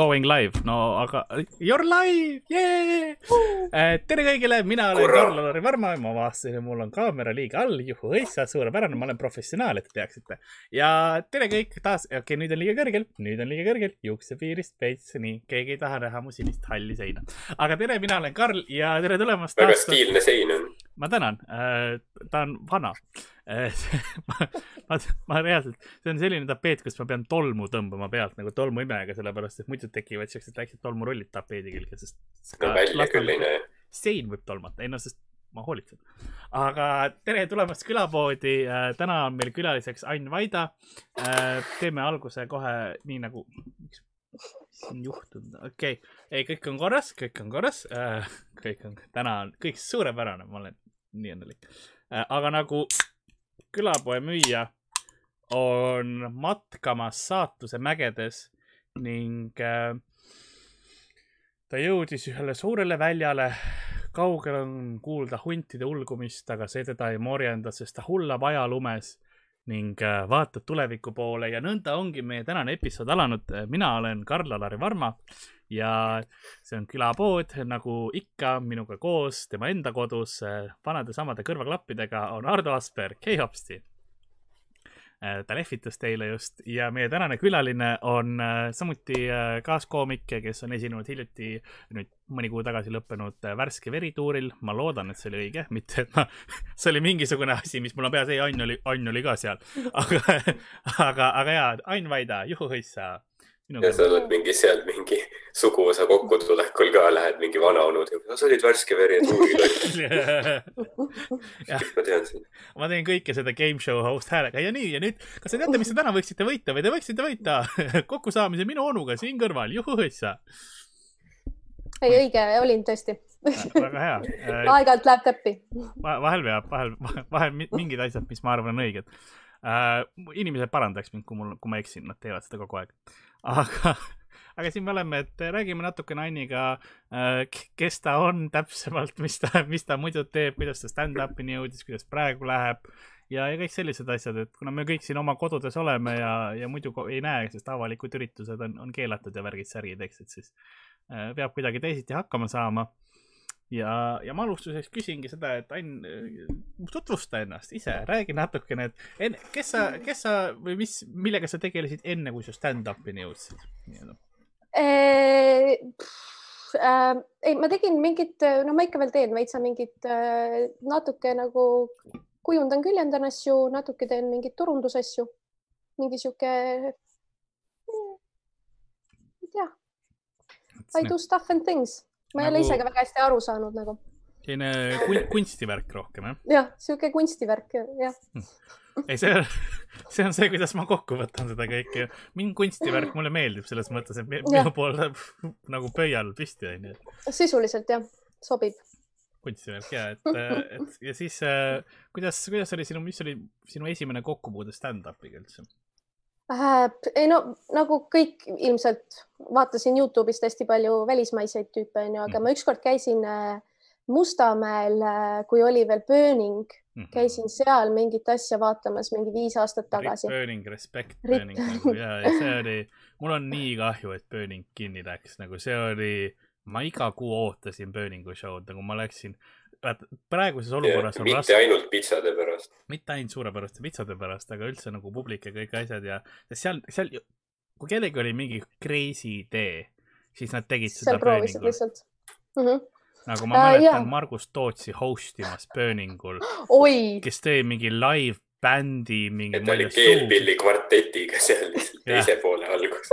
Going live, no aga you are live, yeah! tere kõigile, mina olen Karl-Lari Varma, ma avastasin, et mul on kaamera liiga all, juhuõissa, suurepärane, ma olen professionaal, et te teaksite. ja tere kõik taas, okei okay,, nüüd on liiga kõrgel, nüüd on liiga kõrgel, juuksepiirist veits, nii, keegi ei taha näha mu sinist halli seina. aga tere, mina olen Karl ja tere tulemast. väga stiilne sein on. Ma tänan, äh, ta on vana ma, ma, ma reaalselt, see on selline tapeet, kus ma pean tolmu tõmbama pealt nagu tolmuimega, sellepärast et muidu tekivad siuksed väiksed tolmurullid tapeedi külge, sest. no välja küll ei näe. sein võib tolmata, ei noh, sest ma hoolitsen. aga tere tulemast külapoodi äh,. täna on meil külaliseks Ain Vaida äh,. teeme alguse kohe nii nagu, miks siin juhtunud, okei okay., ei, kõik on korras, kõik on korras äh,. kõik on, täna on kõik suurepärane, ma olen nii õnnelik aga nagu külapoe müüja on matkamas saatuse mägedes ning ta jõudis ühele suurele väljale. kaugel on kuulda huntide ulgumist, aga see teda ei morjenda, sest ta hullab ajalumes ning äh, vaatab tuleviku poole ja nõnda ongi meie tänane episood alanud. mina olen Karl-Alari Varma ja see on külapood, nagu ikka minuga koos tema enda kodus vanade samade kõrvaklappidega on Ardo Asperg, hei hopsti. Ta lehvitas teile just ja meie tänane külaline on samuti kaaskoomik, kes on esinenud hiljuti, nüüd mõni kuu tagasi lõppenud Värske verituuril. ma loodan, et see oli õige, mitte et ma, see oli mingisugune asi, mis mul on peas, ei, Ain oli, Ain oli ka seal. aga, aga, aga jaa, Ain Vaida, juhuhõissa ja sa oled mingi seal mingi suguvõsa kokkutulekul ka lähed mingi vanaonud ja sa olid värske veri tuuril ma tean sind. ma teen kõike seda game show host häälega ja nii ja nüüd, kas te teate, mis te täna võiksite võita või te võiksite võita kokkusaamise minu onuga siin kõrval, juhuõissa. ei, õige, olin tõesti väga hea aeg-ajalt läheb täppi. vahel veab, vahel, vahel mingid asjad, mis ma arvan, on õiged uh,. inimesed parandaks mind, kui mul, kui ma eksin, nad teevad seda kogu aeg aga, aga siin me oleme, et räägime natukene Anniga, äh, kes ta on täpsemalt, mis ta, mis ta muidu teeb, kuidas ta stand-up'ini jõudis, kuidas praegu läheb ja, ja kõik sellised asjad, et kuna me kõik siin oma kodudes oleme ja, ja muidu ei näe, sest avalikud üritused on, on keelatud ja värgid-särgid, eks, et siis äh, peab kuidagi teisiti hakkama saama ja, ja ma alustuseks küsingi seda, et Ain, tutvusta ennast ise, räägi natukene, et enne, kes sa, kes sa või mis, millega sa tegelesid enne, kui sa stand-up'ini jõudsid? Äh, äh, ei, ma tegin mingit, no ma ikka veel teen veitsa mingit äh, natuke nagu kujundan, küljendan asju, natuke teen mingeid turundusasju, mingi sihuke, ei tea, I do stuff and things ma ei nagu... ole ise ka väga hästi aru saanud nagu. selline kun kunstivärk rohkem jah? jah, sihuke kunstivärk jah hm. ei, see, see on see, kuidas ma kokku võtan seda kõike. mind kunstivärk mulle meeldib selles mõttes, et minu pool läheb nagu pöial püsti onju. sisuliselt jah, sobib. kunstivärk ja, et, et ja siis äh, kuidas, kuidas oli sinu, mis oli sinu esimene kokkupuude stand-up'iga üldse? Äh,? ei no nagu kõik ilmselt vaatasin Youtube'ist hästi palju välismaiseid tüüpe onju, aga mm. ma ükskord käisin äh, Mustamäel, äh, kui oli veel Burning mm, -hmm. käisin seal mingit asja vaatamas mingi viis aastat tagasi. Burning, respect Burning nagu ja, ja see oli, mul on nii kahju, et Burning kinni läks, nagu see oli, ma iga kuu ootasin Burningu show'd, nagu ma läksin vaata praeguses olukorras yeah, on mitte raske. ainult pitsade pärast. mitte ainult suurepäraste pitsade pärast, aga üldse nagu publik ja kõik asjad ja seal, seal, kui kellelgi oli mingi crazy idee, siis nad tegid seda Burningul. lihtsalt mm. -hmm nagu ma mäletan uh, yeah. Margus Tootsi host imas Burningul, kes tõi mingi live bändi mingi. et ta oli keelpilli kvartetiga seal teise poole alguses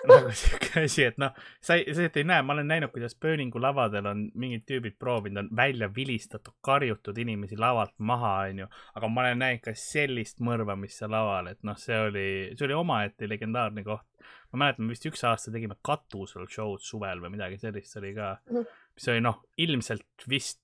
nagu siuke asi, et noh, sa ei, sa ei näe, ma olen näinud, kuidas Burningu lavadel on mingid tüübid proovinud, on välja vilistatud, karjutud inimesi lavalt maha, onju. aga ma olen näinud ka sellist mõrvamist seal laval, et noh, see oli, see oli omaette legendaarne koht. ma mäletan, vist üks aasta tegime katusel show'd suvel või midagi sellist oli ka, mhm. mis oli noh, ilmselt vist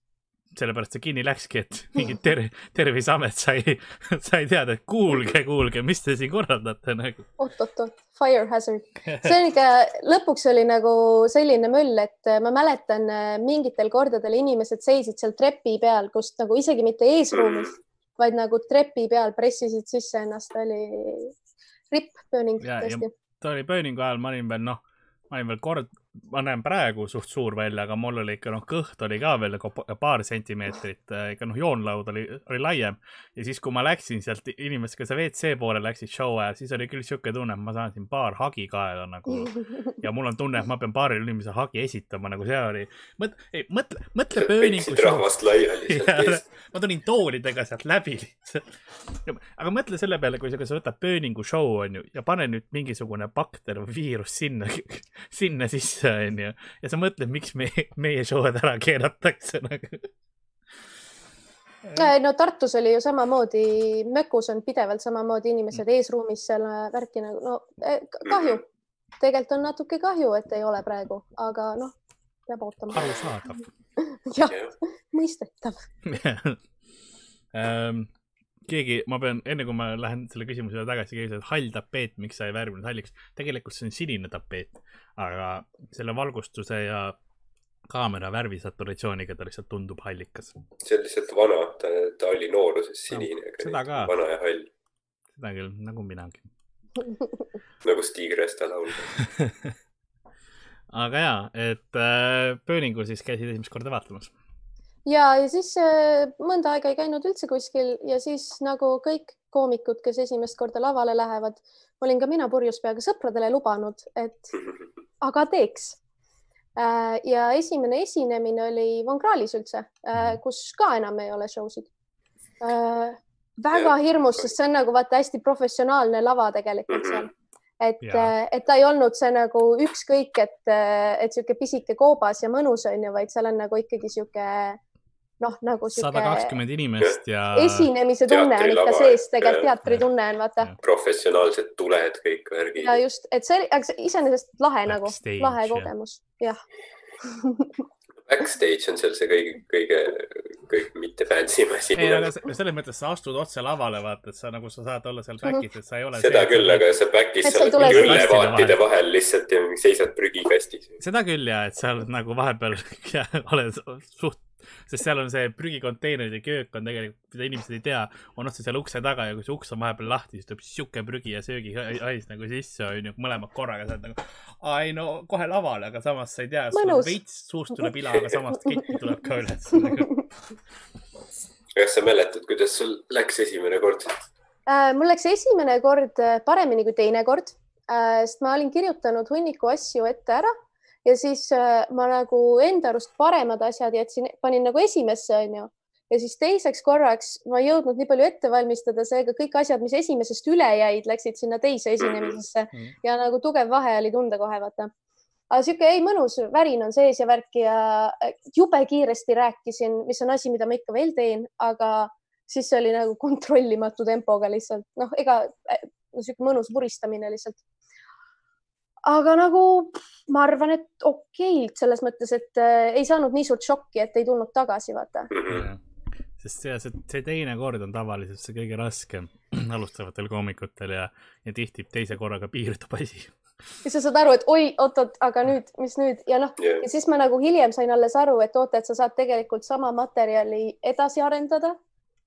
sellepärast see kinni läkski, et mingi ter-, terviseamet sai, sai teada, et kuulge, kuulge, mis te siin korraldate nagu. oot-oot-oot, fire hazard. see on ikka, lõpuks oli nagu selline möll, et ma mäletan äh, mingitel kordadel inimesed seisid seal trepi peal, kust nagu isegi mitte eesruumis, vaid nagu trepi peal pressisid sisse ennast, oli ripp ja- tõesti. ta oli pööningu ajal, ma olin veel noh, ma olin veel kord, ma näen praegu suht suur välja, aga mul oli ikka noh, kõht oli ka veel nagu pa- paar sentimeetrit, ikka noh, joonlaud oli, oli laiem. ja siis, kui ma läksin sealt inimestega see WC poole läksid show ajal, siis oli küll siuke tunne, et ma saan siin paar hagi kaela nagu ja mul on tunne, et ma pean paarile inimesele hagi esitama, nagu see oli. mõtle, ei mõtle, mõtle pööningu võtsid. rahvast laiali sealt eest. ma tulin toolidega sealt läbi lihtsalt. aga mõtle selle peale, kui sa, sa võtad pööningu show onju ja pane nüüd mingisugune bakter või viirus sinna, sinna sisse onju ja sa mõtled, miks me, meie show'd ära keelatakse nagu. No Tartus oli ju samamoodi, Mökus on pidevalt samamoodi inimesed eesruumis seal äh, värki nagu, no k- kahju. tegelikult on natuke kahju, et ei ole praegu, aga noh, peab ootama. arusaadav. jah, mõistetav. Keegi, ma pean, enne kui ma lähen selle küsimuse juurde tagasi, keegi ütles, et hall tapeet, miks sa ei värvinud halliks. tegelikult see on sinine tapeet, aga selle valgustuse ja kaamera värvisaturatsiooniga ta lihtsalt tundub hallikas. see on lihtsalt vana, ta, ta oli nooruses sinine. seda ka. vana ja hall, seda küll, nagu minagi. nagu Stig Resta laul. aga ja, et äh, pööningul siis käisid esimest korda vaatamas. ja, ja siis äh, mõnda aega ei käinud üldse kuskil ja siis nagu kõik koomikud, kes esimest korda lavale lähevad, olin ka mina purjus peaga sõpradele lubanud, et aga teeks. ja esimene esinemine oli Von Krahlis üldse, kus ka enam ei ole show sid. väga hirmus, sest see on nagu vaata hästi professionaalne lava tegelikult seal. et et ta ei olnud see nagu ükskõik, et, et sihuke pisike koobas ja mõnus on ju, vaid seal on nagu ikkagi sihuke noh, nagu sada sihuke kakskümmend inimest ja. esinemise tunne on ikka sees, et- tegelikult jah. teatritunne on vaata professionaalsed tuled, kõik värgid ja. just, et see oli, aga see iseenesest lahe nagu Backstage,, lahe jah. kogemus, jah. Backstage on seal see kõige, kõige, kõige mitte fancy asi. ei, aga se- selles mõttes sa astud otse lavale, vaata, et sa nagu sa saad olla seal back'is, et sa ei ole. seda küll, aga sa back'is sa oled mingi ülevaatide vahel lihtsalt ja seisad prügikastis. seda küll ja, et sa oled nagu vahepeal ja oled suht, sest seal on see prügikonteinerid ja köök on tegelikult, mida inimesed ei tea, on otse seal ukse taga ja kui see uks on vahepeal lahti, siis tuleb sihuke prügi ja söögihais nagu sisse onju, mõlemad korraga, sa oled nagu, aa ei no kohe lavale, aga samas sa ei tea, sul veits suust tuleb ila, aga samas ketti tuleb ka üles nagu.. kas sa mäletad, kuidas sul läks esimene kord? Äh, mul läks esimene kord äh, paremini kui teine kord, sest ma olin kirjutanud hunniku asju ette ära ja siis äh, ma nagu enda arust paremad asjad jätsin, panin nagu esimesse, onju. ja siis teiseks korraks ma ei jõudnud nii palju ette valmistada, seega kõik asjad, mis esimesest üle jäid, läksid sinna teise esinemisesse Mhm. ja nagu tugev vahe oli tunda kohe, vaata. aga sihuke ei mõnus, värin on sees ja värk ja äh, jube kiiresti rääkisin, mis on asi, mida ma ikka veel teen, aga siis oli nagu kontrollimatu tempoga lihtsalt noh, ega äh, no, sihuke mõnus vuristamine lihtsalt. Aga nagu ma arvan, et okeilt selles mõttes, et äh, ei saanud nii suurt šokki, et ei tulnud tagasi, vaata. Mhm. sest see, see, see teine kord on tavaliselt see kõige raskem alustavatel koomikutel ja, ja tihti teise korraga piirdub asi. ja sa saad aru, et oi, oot-oot, aga nüüd, mis nüüd ja noh, jah, ja siis ma nagu hiljem sain alles aru, et oota, et sa saad tegelikult sama materjali edasi arendada.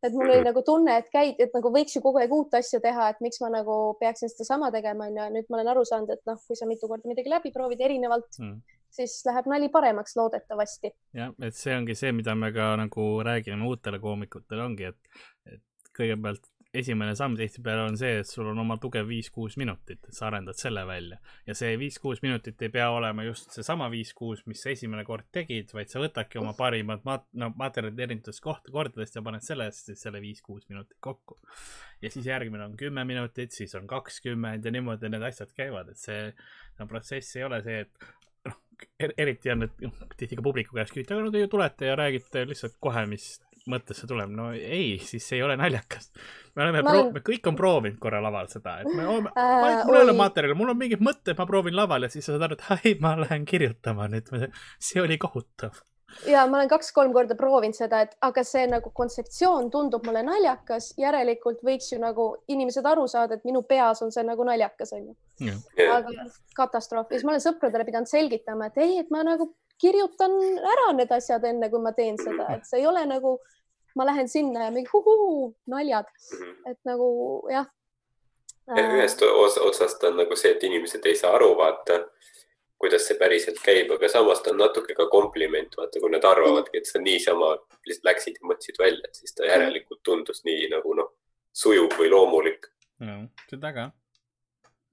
Et mul oli Mhm. nagu tunne, et käid, et nagu võiks ju kogu aeg uut asja teha, et miks ma nagu peaksin sedasama tegema, onju. nüüd ma olen aru saanud, et noh, kui sa mitu korda midagi läbi proovid erinevalt, Mm. siis läheb nali paremaks loodetavasti. jah, et see ongi see, mida me ka nagu räägime uutele koomikutele ongi, et, et kõigepealt esimene samm tihtipeale on see, et sul on oma tugev viis-kuus minutit, et sa arendad selle välja ja see viis-kuus minutit ei pea olema just seesama viis-kuus, mis sa esimene kord tegid, vaid sa võtadki oma parimad mat-, no materjalid erinevatest koht-, kordadest ja paned sellest siis selle viis-kuus minutit kokku. ja siis järgmine on kümme minutit, siis on kakskümmend ja niimoodi need asjad käivad, et see no, protsess ei ole see, et noh, eriti on, et noh, tihti ka publiku käest küsitakse, aga no te ju tulete ja räägite lihtsalt kohe, mis mõttesse tuleb. no ei, siis see ei ole naljakas. me oleme Ma olen-, me kõik on proovinud korra laval seda, et me oleme, Äh, mul ei ole materjali, mul on mingid mõtted, ma proovin laval ja siis sa saad aru, et ai, ma lähen kirjutama nüüd. see oli kohutav. ja ma olen kaks-kolm korda proovinud seda, et aga see nagu kontseptsioon tundub mulle naljakas, järelikult võiks ju nagu inimesed aru saada, et minu peas on see nagu naljakas onju. aga katastroof ja siis ma olen sõpradele pidanud selgitama, et ei, et ma nagu kirjutan ära need asjad enne, kui ma teen seda, et see ei ole nagu, ma lähen sinna ja mingi huhuu, naljad, Mhm. et nagu jah. ühest otsast on nagu see, et inimesed ei saa aru, vaata, kuidas see päriselt käib, aga samas ta on natuke ka kompliment, vaata, kui nad arvavadki, et sa niisama lihtsalt läksid ja mõtlesid välja, et siis ta järelikult tundus nii nagu noh, sujuv või loomulik. seda ka.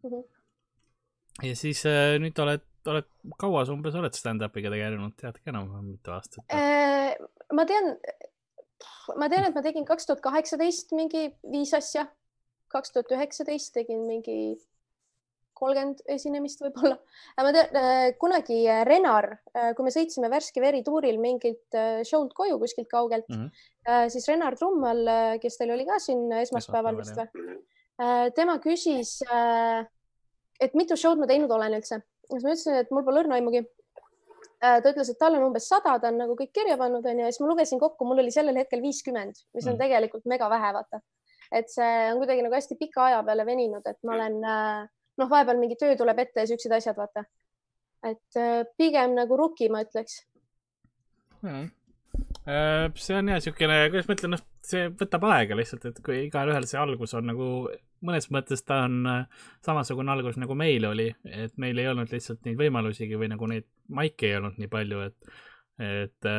Mhm. ja siis äh, nüüd oled, oled, kaua sa umbes oled stand-up'iga tegelenud, tead ka enam-vähem mitu aastat? Äh, ma tean, ma tean, et ma tegin kaks tuhat kaheksateist mingi viis asja, kaks tuhat üheksateist tegin mingi kolmkümmend esinemist võib-olla. ma tean, kunagi Renar, kui me sõitsime Värske veri tuuril mingilt show'lt koju kuskilt kaugelt mm, -hmm. siis Renar Trummal, kes teil oli ka siin esmaspäeval vist või? tema küsis, et mitu show'd ma teinud olen üldse. siis ma ütlesin, et mul pole õrna aimugi ta ütles, et tal on umbes sada, ta on nagu kõik kirja pannud, onju, ja siis ma lugesin kokku, mul oli sellel hetkel viiskümmend, mis on mm. tegelikult mega vähe, vaata. et see on kuidagi nagu hästi pika aja peale veninud, et ma olen noh, vahepeal mingi töö tuleb ette ja siuksed asjad, vaata. et pigem nagu rookie, ma ütleks mm.. see on ja siukene, kuidas ma ütlen, noh, see võtab aega lihtsalt, et kui igalühel see algus on nagu, mõnes mõttes ta on samasugune algus nagu meil oli, et meil ei olnud lihtsalt neid võimalusigi või nagu neid maike ei olnud nii palju, et, et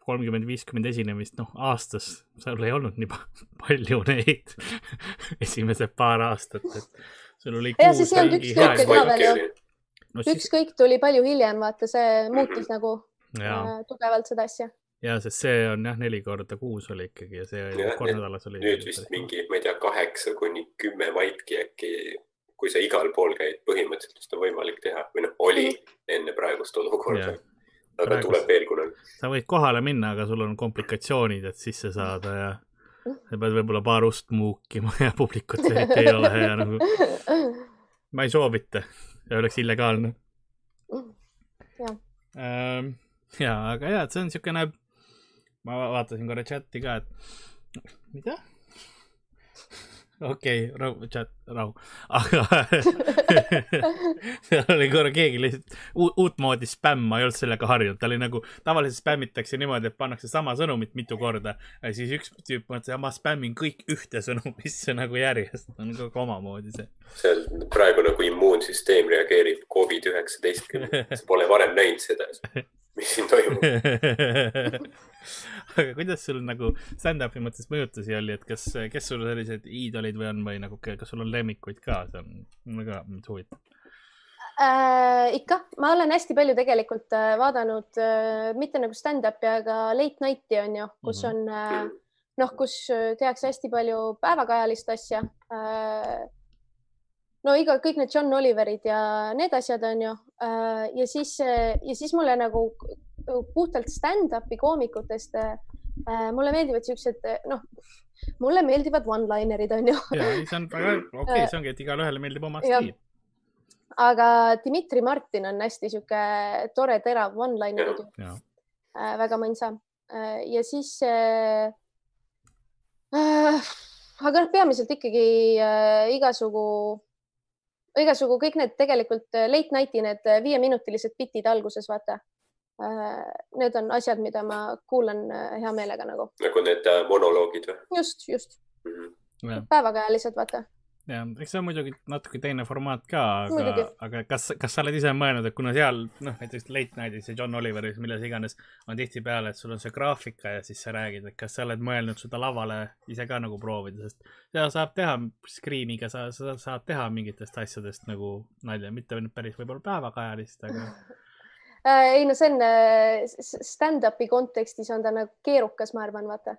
kolmkümmend, viiskümmend esinemist, noh, aastas sul ei olnud nii palju neid esimesed paar aastat, et sul oli ja siis ei olnud ükskõik ka veel ju ükskõik tuli palju hiljem, vaata, see muutis nagu ja. äh, tugevalt seda asja. Ja, sest see on jah, neli korda kuus oli ikkagi ja see ja, kord nädalas oli. nüüd vist mingi, ma ei tea, kaheksa kuni kümme maiki äkki, kui sa igal pool käid, põhimõtteliselt vist on võimalik teha või noh, oli enne praegust olukorda aga Praegust. tuleb veel kunagi. sa võid kohale minna, aga sul on komplikatsioonid, et sisse saada ja sa pead võib-olla paar ust muukima ja publikut eriti ei ole ja nagu ma ei soovita, see oleks illegaalne. jah ähm, ja, aga ja, et see on niisugune, ma vaatasin korra chati ka, et mida? okei okay,, rahu, chat, rahu, aga seal oli korra keegi lihtsalt uutmoodi spämm, ma ei olnud sellega harjunud, ta oli nagu, tavaliselt spämmitakse niimoodi, et pannakse sama sõnumit mitu korda. Siis üks tüüp mõtles, et ma spämmin kõik ühte sõnumisse nagu järjest, on nagu omamoodi see. seal praegu nagu immuunsüsteem reageerib Covid üheksateistkümne, sa pole varem näinud seda, mis siin toimub aga kuidas sul nagu stand-up'i mõttes mõjutusi oli, et kas, kes sul sellised iidolid või on või nagu, kas sul on lemmikuid ka, see on, mulle ka huvitav äh,. ikka, ma olen hästi palju tegelikult äh, vaadanud äh, mitte nagu stand-up'i, aga late night'i on ju, kus mm -hmm. on äh, noh, kus tehakse hästi palju päevakajalist asja äh, no iga, kõik need John Oliverid ja need asjad on ju äh,. ja siis, ja siis mulle nagu puhtalt stand-up'i koomikutest äh,. mulle meeldivad siuksed, noh, mulle meeldivad one-linerid on ju. ja, see on väga okei okay,, see ongi, et igalühele meeldib oma stiil. aga Dmitri Martin on hästi sihuke tore, terav. Äh, väga mõnsa äh, ja siis äh, äh, aga noh, peamiselt ikkagi äh, igasugu igasugu kõik need tegelikult late night'i need viieminutilised bitid alguses, vaata. Need on asjad, mida ma kuulan hea meelega nagu. nagu need monoloogid või? just, just mm. -hmm. päevakajalised, vaata. Ja, eks see on muidugi natuke teine formaat ka, aga, aga kas, kas sa oled ise mõelnud, et kuna seal noh, näiteks Late Night'is ja John Oliveris, milles iganes on tihtipeale, et sul on see graafika ja siis sa räägid, et kas sa oled mõelnud seda lavale ise ka nagu proovida, sest seda saab teha screen'iga, sa, sa saad teha mingitest asjadest nagu nalja, mitte päris võib-olla päevakajalist, aga ei no see on stand-up'i kontekstis on ta nagu keerukas, ma arvan, vaata.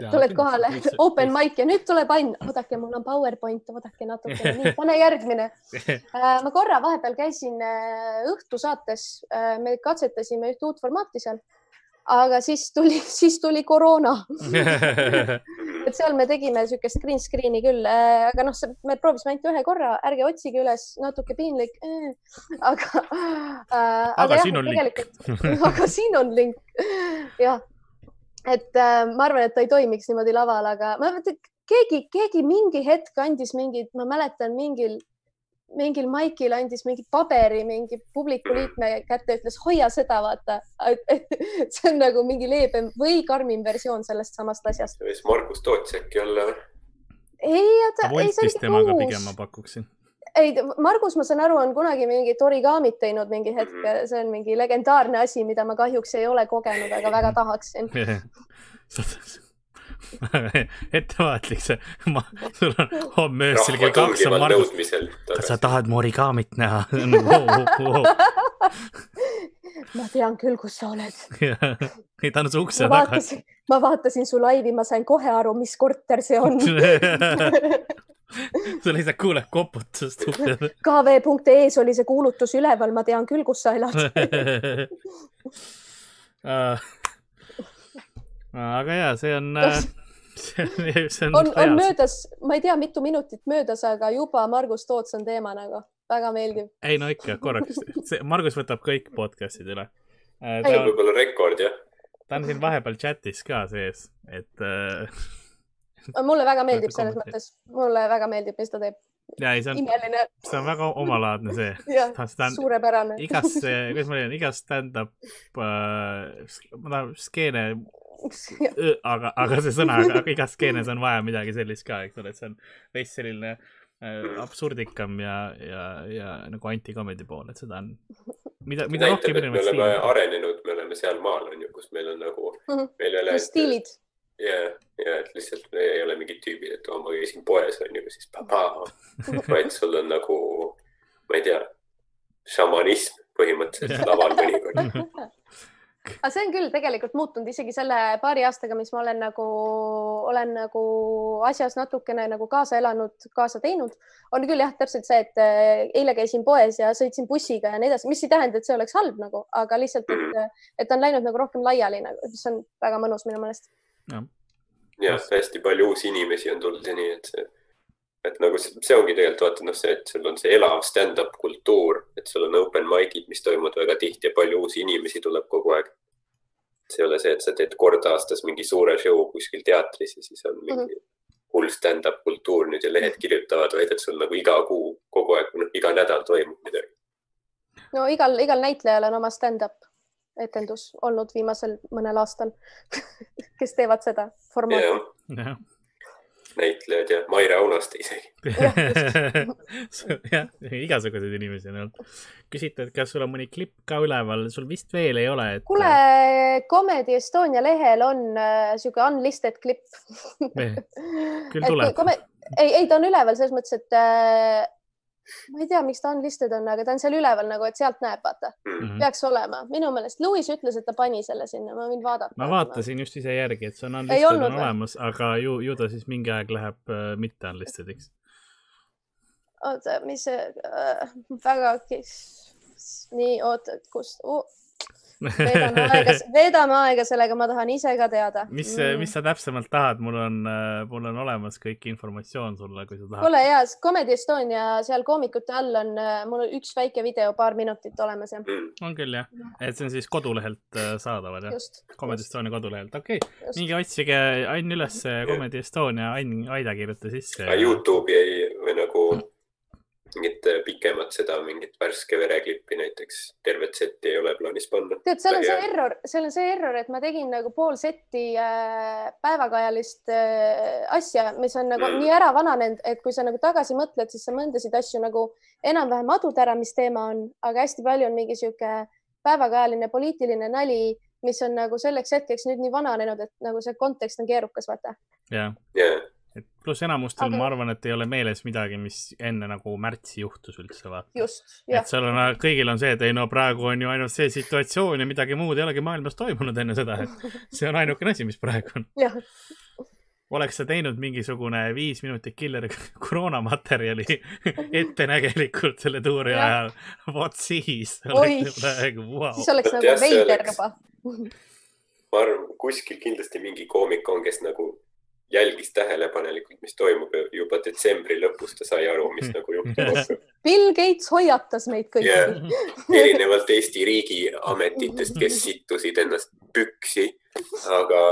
Tuled kohale, open mic ja nüüd tuleb Ain, oodake, mul on PowerPoint, oodake natukene, nii, pane järgmine. ma korra vahepeal käisin õhtusaates, me katsetasime ühte uut formaati seal, aga siis tuli, siis tuli koroona et seal me tegime niisugust green screen'i küll, aga noh, me proovisime ainult ühe korra, ärge otsige üles, natuke piinlik. aga äh,. aga, aga jah, siin on link. aga siin on link, jah. Et äh, ma arvan, et ta ei toimiks niimoodi laval, aga ma mõtlen, keegi, keegi mingi hetk andis mingid, ma mäletan mingil mingil maikil andis mingi paberi mingi publiku liikme kätte, ütles hoia seda, vaata. see on nagu mingi leebem või karmim versioon sellest samast asjast. võis Margus Toots äkki olla või? ei, oota. Voltis temaga uus. pigem ma pakuksin. Ei, Margus, ma saan aru, on kunagi mingit origaamit teinud mingi hetk mm, -hmm. see on mingi legendaarne asi, mida ma kahjuks ei ole kogenud, aga väga tahaksin ettevaatlik see, ma, sul on homme öösel kell kaks on Margus. kas sa tahad Morigamit näha ma tean küll, kus sa oled. ei, ta on su ukse taga. ma vaatasin su laivi, ma sain kohe aru, mis korter see on sul lihtsalt kuuleb koputust ukse kv.ee-s oli see kuulutus üleval, ma tean küll, kus sa elad. Aga ja see on äh, see on, on, on, on möödas, ma ei tea, mitu minutit möödas, aga juba Margus Toots on teema nagu, väga meeldiv. ei no ikka korraks, Margus võtab kõik podcast'id üle. Äh, see on võib-olla rekord jah. ta on siin vahepeal chat'is ka sees, et äh, mulle väga meeldib selles mõttes, mulle väga meeldib, mis ta teeb. ja ei, see on, see on väga omalaadne see. jah, suurepärane. igas, kuidas ma ütlen, igas stand-up äh,, ma tahan, skeene aga, aga see sõna, aga igas skeenes on vaja midagi sellist ka, eks ole, et see on veits selline äh, absurdikam ja, ja, ja nagu antikomedi pool, et seda on, mida, mida rohkem inimesed. me oleme stiili. arenenud, me oleme sealmaal, on ju, kus meil on nagu mm, -hmm. meil ei ole. stiilid. Ja, ja et lihtsalt me ei ole mingid tüübid, et oh, ma käisin poes, on ju, siis papa, vaid sul on nagu, ma ei tea, šamanism põhimõtteliselt laval mõnikord aga see on küll tegelikult muutunud isegi selle paari aastaga, mis ma olen nagu, olen nagu asjas natukene nagu kaasa elanud, kaasa teinud, on küll jah, täpselt see, et eh, eile käisin poes ja sõitsin bussiga ja nii edasi, mis ei tähenda, et see oleks halb nagu, aga lihtsalt, et, et ta on läinud nagu rohkem laiali nagu, mis on väga mõnus minu meelest. Jah, hästi palju uusi inimesi on tulnud ja nii, et see et nagu see, see ongi tegelikult vaata noh, see, et sul on see elav stand-up kultuur, et sul on open mic'id, mis toimuvad väga tihti ja palju uusi inimesi tuleb kogu aeg. see ei ole see, et sa teed kord aastas mingi suure show kuskil teatris ja siis on mingi mm -hmm. hull stand-up kultuur nüüd ja lehed kirjutavad, vaid et sul nagu iga kuu kogu aeg, noh iga nädal toimub midagi. no igal, igal näitlejal on oma stand-up etendus olnud viimasel mõnel aastal kes teevad seda formaati näitlejad ja Maire Aunaste isegi. jah, igasuguseid inimesi on olnud. küsiti, et kas sul on mõni klipp ka üleval, sul vist veel ei ole et...? kuule, Comedy Estonia lehel on äh, sihuke unlisted klipp küll tuleb. ei, ei, ta on üleval selles mõttes, et äh, ma ei tea, miks ta unlisted on, aga ta on seal üleval nagu, et sealt näeb, vaata mm. -hmm. peaks olema, minu meelest. Louis ütles, et ta pani selle sinna, ma võin vaadata. ma vaatasin just ise järgi, et see on unlisted on või? olemas, aga ju, ju ta siis mingi aeg läheb äh, mitte unlisted'iks. oota, mis see äh,, väga, nii, oota, kus uh,, veedame aega, veedame aega sellega, ma tahan ise ka teada. mis mm., mis sa täpsemalt tahad, mul on, äh, mul on olemas kõik informatsioon sulle, kui sa tahad. kuule ja, Comedy Estonia seal koomikute all on äh, mul üks väike video, paar minutit olemas ja. on küll jah, et see on siis kodulehelt äh, saadaval jah? Comedy Estonia kodulehelt, okei okay.. minge otsige Ain üles Comedy Estonia, Ain Aida kirjuta sisse. Youtube'i ei, või nagu mingit pikemat seda, mingit värske vereklippi näiteks, tervet setti ei ole plaanis panna. tead, seal on see error, seal on see error, et ma tegin nagu pool setti äh, päevakajalist äh, asja, mis on nagu mm. nii ära vananenud, et kui sa nagu tagasi mõtled, siis sa mõndasid asju nagu enam-vähem adud ära, mis teema on, aga hästi palju on mingi sihuke päevakajaline poliitiline nali, mis on nagu selleks hetkeks nüüd nii vananenud, et nagu see kontekst on keerukas, vaata. jah yeah. yeah et pluss enamustel aga... ma arvan, et ei ole meeles midagi, mis enne nagu märtsi juhtus üldse vaata. et seal on, kõigil on see, et ei no praegu on ju ainult see situatsioon ja midagi muud ei olegi maailmas toimunud enne seda, et see on ainukene asi, mis praegu on. oleks sa teinud mingisugune viis minutit killer koroonamaterjali ettenägelikult selle tuuri ajal, vot siis oleks praegu wow.. siis oleks nagu veider juba. Ma arvan, kuskil kindlasti mingi koomik on, kes nagu jälgis tähelepanelikult, mis toimub ja juba detsembri lõpus ta sai aru, mis nagu juhtuma hakkab. Bill Gates hoiatas meid kõiki Jah. erinevalt Eesti riigiametitest, kes sittusid ennast püksi, aga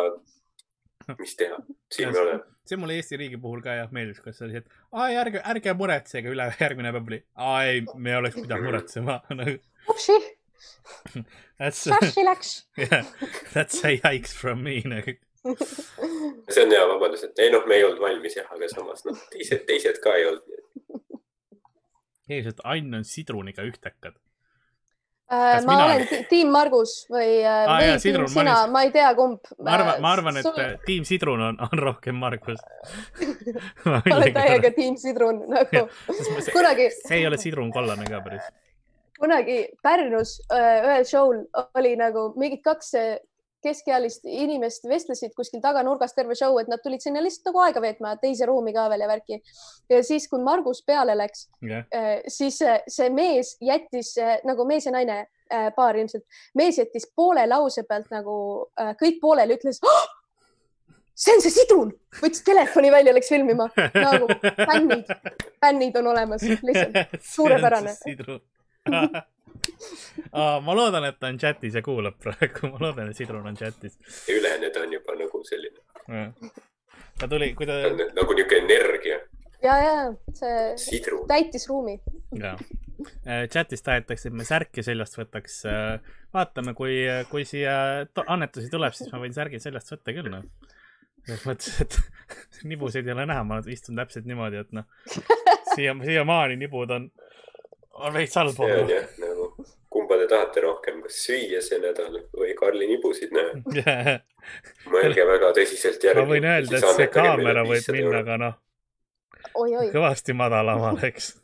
mis teha, siin me oleme. see mulle Eesti riigi puhul ka jah meeldis, kus oli see, et ai ärge, ärge muretsege üle järgmine päev oli, ai me oleks pidanud muretsema nagu upsi, that's šaši läks. yeah, that's a yikes from me nagu. see on hea vabandus, et ei noh, me ei olnud valmis jah, aga samas noh, teised, teised ka ei olnud. et Ain on sidruniga ühtekad. Äh, ma mina- olen ti- tiim Margus või, Aa, või jaa, tiim sina olin-, ma ei tea, kumb. ma arvan, ma arvan, et äh, tiim Sidrun on, on rohkem Margus. ma olen täiega tiim Sidrun nagu kunagi, see ei ole sidrun kollane ka päris. kunagi Pärnus öö, ühel show'l oli nagu mingid kaks äh, keskealist inimest vestlesid kuskil taganurgas terve show, et nad tulid sinna lihtsalt nagu aega veetma, teise ruumi ka veel ja värki. ja siis, kui Margus peale läks, jah, siis äh, see mees jättis äh, nagu mees ja naine äh, paar ilmselt, mees jättis poole lause pealt nagu äh, kõik pooleli, ütles oh!. see on see sidrun, võttis telefoni välja, läks filmima nagu fännid, fännid on olemas lihtsalt. suurepärane. sidrun ma loodan, et ta on chatis ja kuulab praegu, ma loodan, et sidrun on chatis. ülejäänud ta on juba nagu selline, ta tuli, kui ta nagu niisugune energia, ja, ja see sidru. täitis ruumi. jaa, chatis tahetakse, et me särki seljast võtaks. vaatame, kui, kui siia annetusi tuleb, siis ma võin särgi seljast võtta küll, noh. selles mõttes, et nibusid ei ole näha, ma istun täpselt niimoodi, et noh, siia, siiamaani nibud on, on veits see on allpool. jah nagu, te tahate rohkem, kas süüa see nädal või Karli nibusid näha? mõelge väga tõsiselt ma järgi. võin öelda, et see kaamera võib minna ka noh, kõvasti madalamale, eks.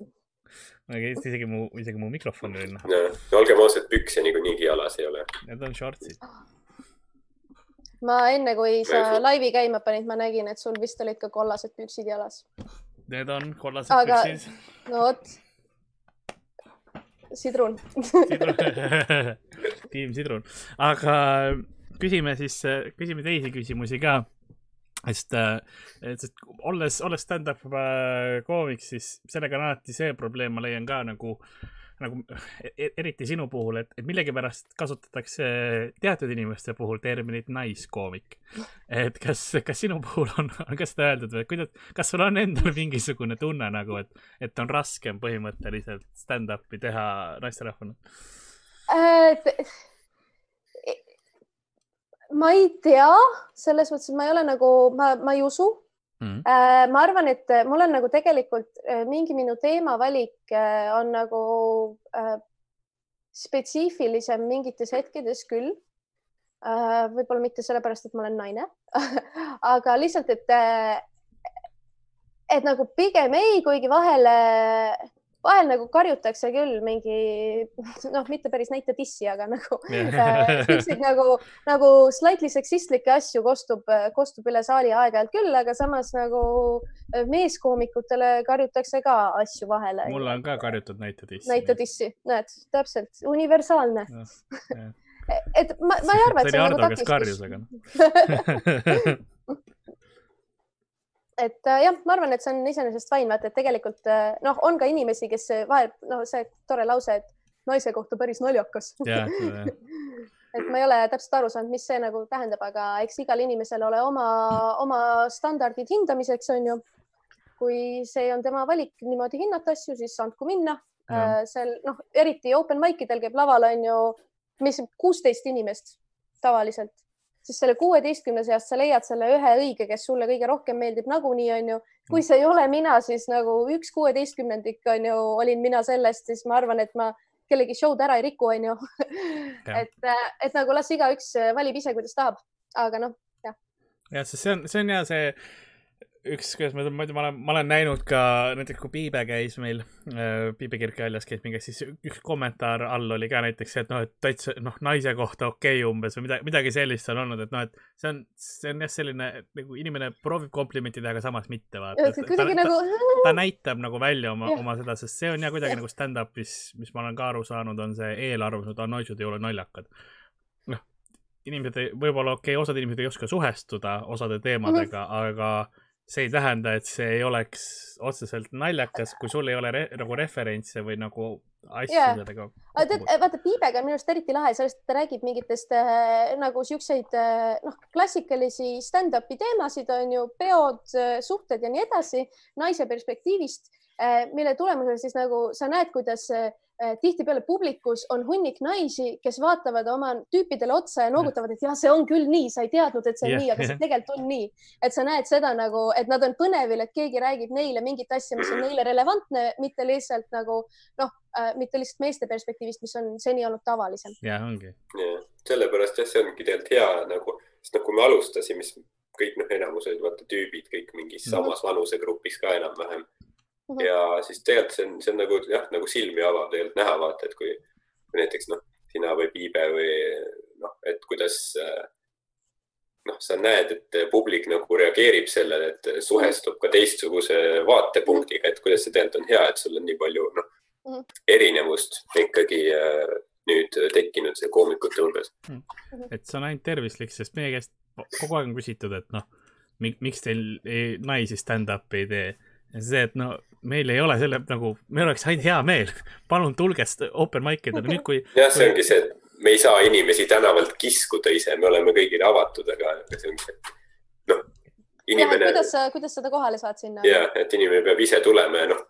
isegi mu, isegi mu mikrofon oli näha, no,. olgem ausad, pükse niikuinii jalas ei ole. need on shortsid. ma enne, kui sa Ma laivi käima panid, ma nägin, et sul vist olid ka kollased püksid jalas. Need on kollased Aga- püksid. no vot. sidrun. tiim Sidrun, aga küsime siis, küsime teisi küsimusi ka. sest, sest olles, olles stand-up äh, koomik, siis sellega on alati see probleem, ma leian ka nagu, nagu e- eriti sinu puhul, et, et millegipärast kasutatakse teatud inimeste puhul terminit naiskoomik. et kas, kas sinu puhul on, on ka seda öeldud või kuidas, kas sul on endal mingisugune tunne nagu, et, et on raskem põhimõtteliselt stand-up'i teha naisterahvana? ma ei tea, selles mõttes, et ma ei ole nagu, ma, ma ei usu. Mm. ma arvan, et mul on nagu tegelikult äh, mingi minu teemavalik äh, on nagu äh, spetsiifilisem mingites hetkedes küll. võib-olla mitte sellepärast, et ma olen naine, aga lihtsalt, et, et nagu pigem ei, kuigi vahel, vahel nagu karjutakse küll mingi noh, mitte päris näita dissi, aga nagu äh, siukseid nagu, nagu slightly seksistlikke asju kostub, kostub üle saali aeg-ajalt küll, aga samas nagu äh, meeskoomikutele karjutakse ka asju vahele. mulle on ka karjutud näita dissi. näita dissi, näed, täpselt, universaalne. et ma, ma ei arva, et see on nagu takistus. et äh, jah, ma arvan, et see on iseenesest fine, vaata, et tegelikult äh, noh, on ka inimesi, kes äh, vahel noh, see tore lause, et naise kohta päris naljakas. jah, et ma ei ole täpselt aru saanud, mis see nagu tähendab, aga eks igal inimesel ole oma, oma standardid hindamiseks, on ju. kui see on tema valik niimoodi hinnata asju, siis andku minna. Jah. seal noh, eriti open mic idel käib laval on ju, mis kuusteist inimest tavaliselt, siis selle kuueteistkümne seast sa leiad selle ühe õige, kes sulle kõige rohkem meeldib nagunii onju. kui see ei ole mina, siis nagu üks kuueteistkümnendik on ju, olin mina sellest, siis ma arvan, et ma kellegi show'd ära ei riku, onju. Jah. et, et nagu las igaüks valib ise, kuidas tahab, aga noh, jah, sest see on, see on ja see üks, kuidas ma ütlen, ma olen, ma olen näinud ka näiteks, kui Piibe käis meil äh, Piibe kirikväljas käis mingi, siis üks kommentaar all oli ka näiteks see, et noh, et täitsa noh, naise kohta okei okay, umbes või midagi, midagi sellist on olnud, et noh, et see on, see on jah, selline nagu inimene proovib komplimenti teha, aga samas mitte vaata. kuidagi nagu ta näitab nagu välja oma oma seda, sest see on ja kuidagi Jah. nagu stand-up'is, mis ma olen ka aru saanud, on see eelarvamus, et naised ei ole naljakad. noh, inimesed võib-olla okei okay,, osad inimesed ei oska suhestuda osade teemadega mm, -hmm. aga see ei tähenda, et see ei oleks otseselt naljakas, kui sul ei ole re nagu referentse või nagu asju yeah. sellega aga tead, vaata Piibega on minu arust eriti lahe sellest, ta räägib mingitest äh, nagu siukseid äh, noh, klassikalisi stand-up'i teemasid on ju, peod, suhted ja nii edasi, naise perspektiivist, mille tulemusel siis nagu sa näed, kuidas äh, tihtipeale publikus on hunnik naisi, kes vaatavad oma tüüpidele otsa ja noogutavad, et jah, see on küll nii, sa ei teadnud, et see on Jah, nii, aga see tegelikult on nii. et sa näed seda nagu, et nad on põnevil, et keegi räägib neile mingit asja, mis on neile relevantne, mitte lihtsalt nagu noh, mitte lihtsalt meeste perspektiivist, mis on seni olnud tavalisem. ja ongi. sellepärast jah, see ongi tegelikult hea nagu, sest noh, kui me alustasime, siis kõik noh, enamus olid vaata tüübid kõik mingis Mhm. samas vanusegrupis ka enam-vähem. Mhm. ja siis tegelikult see on, see on nagu jah, nagu silmi avav tegelikult näha vaata, et kui, kui näiteks noh, sina või Piibe või noh, et kuidas äh, noh, sa näed, et publik nagu reageerib sellele, et suhestub ka teistsuguse vaatepunktiga, et kuidas see tegelikult on hea, et sul on nii palju noh Mhm., erinevust ikkagi äh, nüüd tekkinud see koomikute hulgas. et see on ainult tervislik, sest meie käest kogu aeg on küsitud, et noh, miks teil ei, naisi stand-up'i ei tee. ja see, et no meil ei ole selle nagu, meil oleks ainult hea meel, palun tulge open mic idele, nüüd kui jah, see ongi see, et me ei saa inimesi tänavalt kiskuda ise, me oleme kõigile avatud, aga see ongi see, noh, inimene, kuidas sa, kuidas sa ta kohale saad sinna? ja et inimene peab ise tulema ja noh,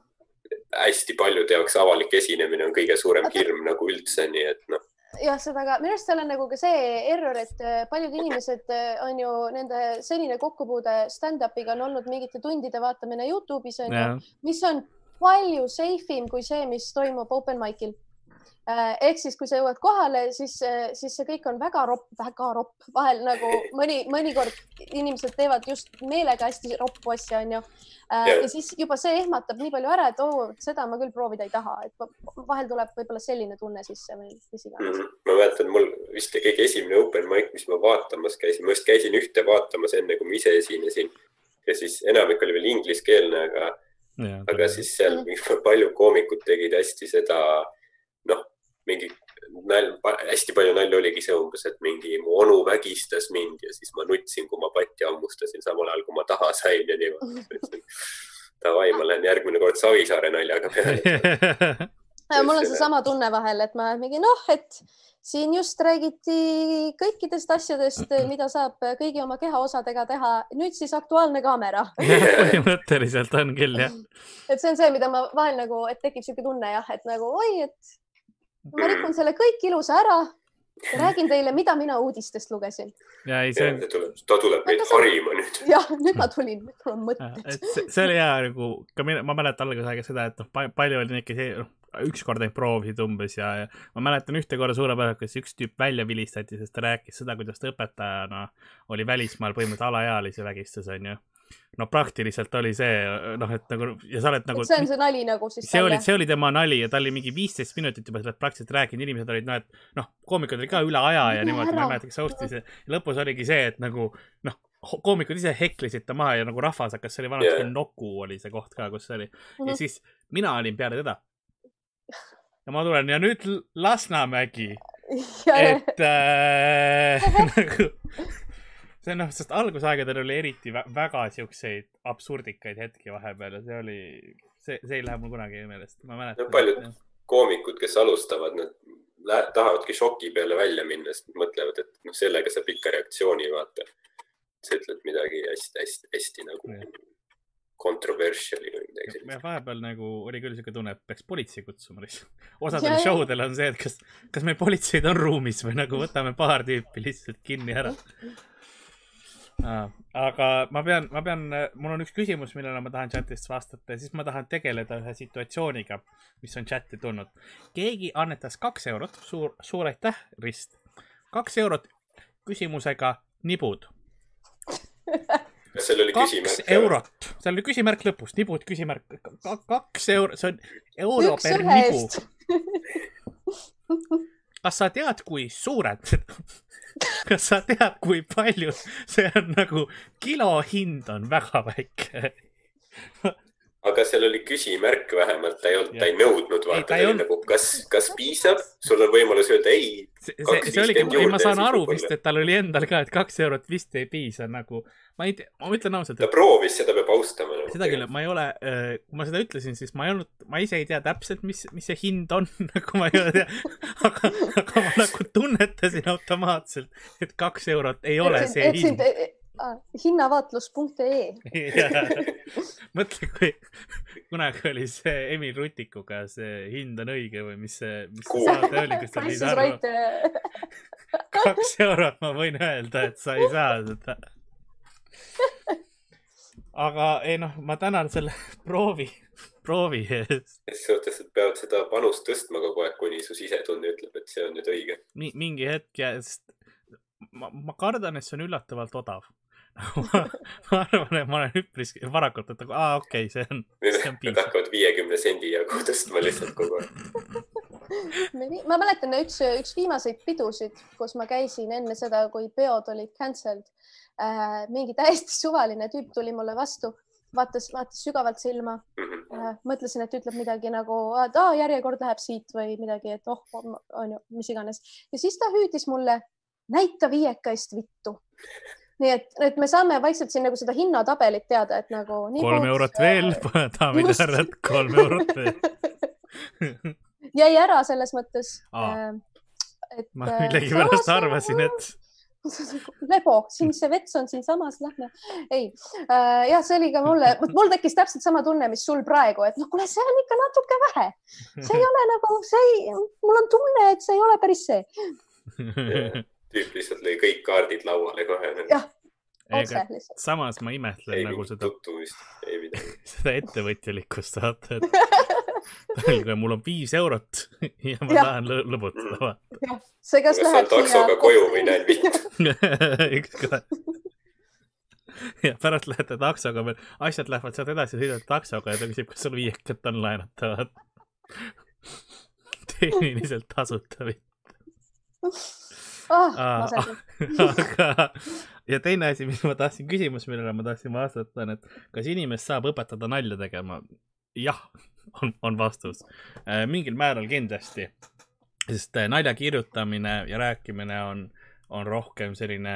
hästi paljude jaoks avalik esinemine on kõige suurem Aga- hirm nagu üldse, nii et noh, jah, seda ka, minu arust seal on nagu ka see error, et äh, paljud inimesed äh, on ju nende senine kokkupuude stand-up'iga on olnud mingite tundide vaatamine Youtube'is on ju, mis on palju safe im kui see, mis toimub open mic'il. Ehk siis, kui sa jõuad kohale, siis, siis see kõik on väga ropp, väga ropp, vahel nagu mõni, mõnikord inimesed teevad just meelega hästi roppu asja, onju. ja siis juba see ehmatab nii palju ära, et oo, seda ma küll proovida ei taha, et va- vahel tuleb võib-olla selline tunne sisse või mis iganes. mm, ma mäletan, mul vist kõige esimene open mic, mis ma vaatamas käisin, ma just käisin ühte vaatamas enne, kui ma ise esinesin. Ja siis enamik oli veel ingliskeelne, aga aga siis seal mingi paljud koomikud tegid hästi seda, noh, mingi nalj, hästi palju nalja oligi see umbes, et mingi mu onu vägistas mind ja siis ma nutsin, kui ma patti hammustasin samal ajal, kui ma taha sain ja niimoodi. Davai, ma lähen järgmine kord Savisaare naljaga peale. mul on seesama tunne vahel, et ma mingi noh, et siin just räägiti kõikidest asjadest, mida saab kõigi oma kehaosadega teha. nüüd siis Aktuaalne kaamera. põhimõtteliselt on küll jah. et see on see, mida ma vahel nagu, et tekib siuke tunne jah, et nagu oi, et ma rikun selle kõik ilusa ära ja räägin teile, mida mina uudistest lugesin. ja ei, see on, ta tuleb, meid see- harima nüüd. jah, nüüd ma tulin, nüüd mul on mõtted. et see, see oli hea nagu ka mina, ma mäletan alguses aega seda, et noh, palju oli neid, kes ei- noh, ükskord neid proovisid umbes ja, ja ma mäletan ühte korra suurepäraselt, kuidas üks tüüp välja vilistati, sest ta rääkis seda, kuidas ta õpetajana oli välismaal põhimõtteliselt alaealisi vägistas, onju. No praktiliselt oli see noh, et nagu ja sa oled nagu see on see nali nagu siis see oli, see oli tema nali ja ta oli mingi viisteist minutit juba sellest praktiliselt rääkinud, inimesed olid noh, et noh, koomikud olid ka üle aja ja niimoodi, ma ei mäleta, kas host'is ja lõpus oligi see, et nagu noh, koomikud ise heklisid ta maha ja nagu rahvas hakkas, see oli vanasti yeah. Nuku oli see koht ka, kus see oli Mhm. ja siis mina olin peale teda. ja ma tulen ja nüüd Lasnamägi, et äh, nagu see noh, sest algusaegadel oli eriti vä väga siukseid absurdikaid hetki vahepeal ja see oli, see, see ei lähe mul kunagi meelest, ma mäletan No paljud- koomikud, kes alustavad, nad tahavadki šoki peale välja minna, sest mõtlevad, et noh, sellega saab ikka reaktsiooni, vaata. sa ütled midagi hästi-hästi-hästi nagu Jah. controversial'i või midagi ja sellist. vahepeal nagu oli küll siuke tunne, et peaks politsei kutsuma lihtsalt. Ja, osadel ja. show del on see, et kas, kas meil politseid on ruumis või nagu võtame paar tüüpi lihtsalt kinni ära. aga ma pean, ma pean, mul on üks küsimus, millele ma tahan chatist vastata ja siis ma tahan tegeleda ühe situatsiooniga, mis on chati tulnud. keegi annetas kaks eurot, suur, suur aitäh, Rist. kaks eurot küsimusega nibud. kas seal oli kaks küsimärk? eurot, seal oli küsimärk lõpus, nibud, küsimärk, kaks euro, see on euro üks per nibu. kas sa tead, kui suured, kas sa tead, kui palju, see on nagu kilo hind on väga väike. aga seal oli küsimärk vähemalt, ta ei olnud, ta ei nõudnud, vaata, ta oli olnud- nagu, kas, kas piisab, sul on võimalus öelda ei. see, see, see oligi, ei ma saan aru vist, et tal oli endal ka, et kaks eurot vist ei piisa nagu, ma ei tea, ma ütlen ausalt, ta proovis, seda peab austama. nagu. seda küll, ma ei ole, kui ma seda ütlesin, siis ma ei olnud, ma ise ei tea täpselt, mis, mis see hind on, nagu ma ei ole tea, aga, aga ma nagu tunnetasin automaatselt, et kaks eurot ei ole see hind. hinnavaatlus.ee. mõtle, kui kunagi oli see Emil Rutikuga see hind on õige või mis see, mis see Kuu. saade oli, kus ta pidi arvama kaks eurot ma võin öelda, et sa ei saa seda. aga ei noh, ma tänan selle proovi, proovi eest. ses suhtes, et peavad seda panust tõstma kogu aeg, kuni su sisetunne ütleb, et see on nüüd õige. Mi-, mingi hetk ja, sest ma, ma kardan, et see on üllatavalt odav. Ma, ma arvan, et ma olen üpris varakult, et nagu, aa okei okay,, see on, see on Nad piisav. hakkavad viiekümne sendi jagu tõstma lihtsalt kogu aeg. ma mäletan üks, üks viimaseid pidusid, kus ma käisin enne seda, kui peod olid cancelled äh,. mingi täiesti suvaline tüüp tuli mulle vastu, vaatas, vaatas sügavalt silma Mhm. äh,. mõtlesin, et ütleb midagi nagu, et aa, järjekord läheb siit või midagi, et oh, on ju, mis iganes. ja siis ta hüüdis mulle, näita viieka eest vittu. Nii et, et me saame vaikselt siin nagu seda hinnatabelit teada, et nagu. kolm eurot veel, daamid ja härrad, kolm eurot veel. jäi ära selles mõttes äh, ma millegipärast arvasin, et lebo, siin see vets on siinsamas, lähme. ei äh,, jah, see oli ka mulle, mul tekkis täpselt sama tunne, mis sul praegu, et noh, kuule, see on ikka natuke vähe, see ei ole nagu, see ei, mul on tunne, et see ei ole päris see. tüüp lihtsalt lõi kõik kaardid lauale kohe. Jah. otse ega lihtsalt. samas ma imetlen ei nagu seda, tutvumist, ei midagi. seda ettevõtjalikkust vaata, et öelge, mul on viis eurot ja ma Jah. tahan lõ- lõbutada, see kas kas läheb taksoga koju või vittu? vaata. ükskord. ja pärast lähete taksoga veel, asjad lähevad sealt edasi, sõidate taksoga ja ta küsib, kas sul viiekat on laenata, vaata. tehniliselt tasuta või? Aa, masendav. aga, ja teine asi, mis ma tahtsin, küsimus, millele ma tahtsin vastata, on, et kas inimest saab õpetada nalja tegema? jah, on, on vastus. mingil määral kindlasti, sest äh, nalja kirjutamine ja rääkimine on, on rohkem selline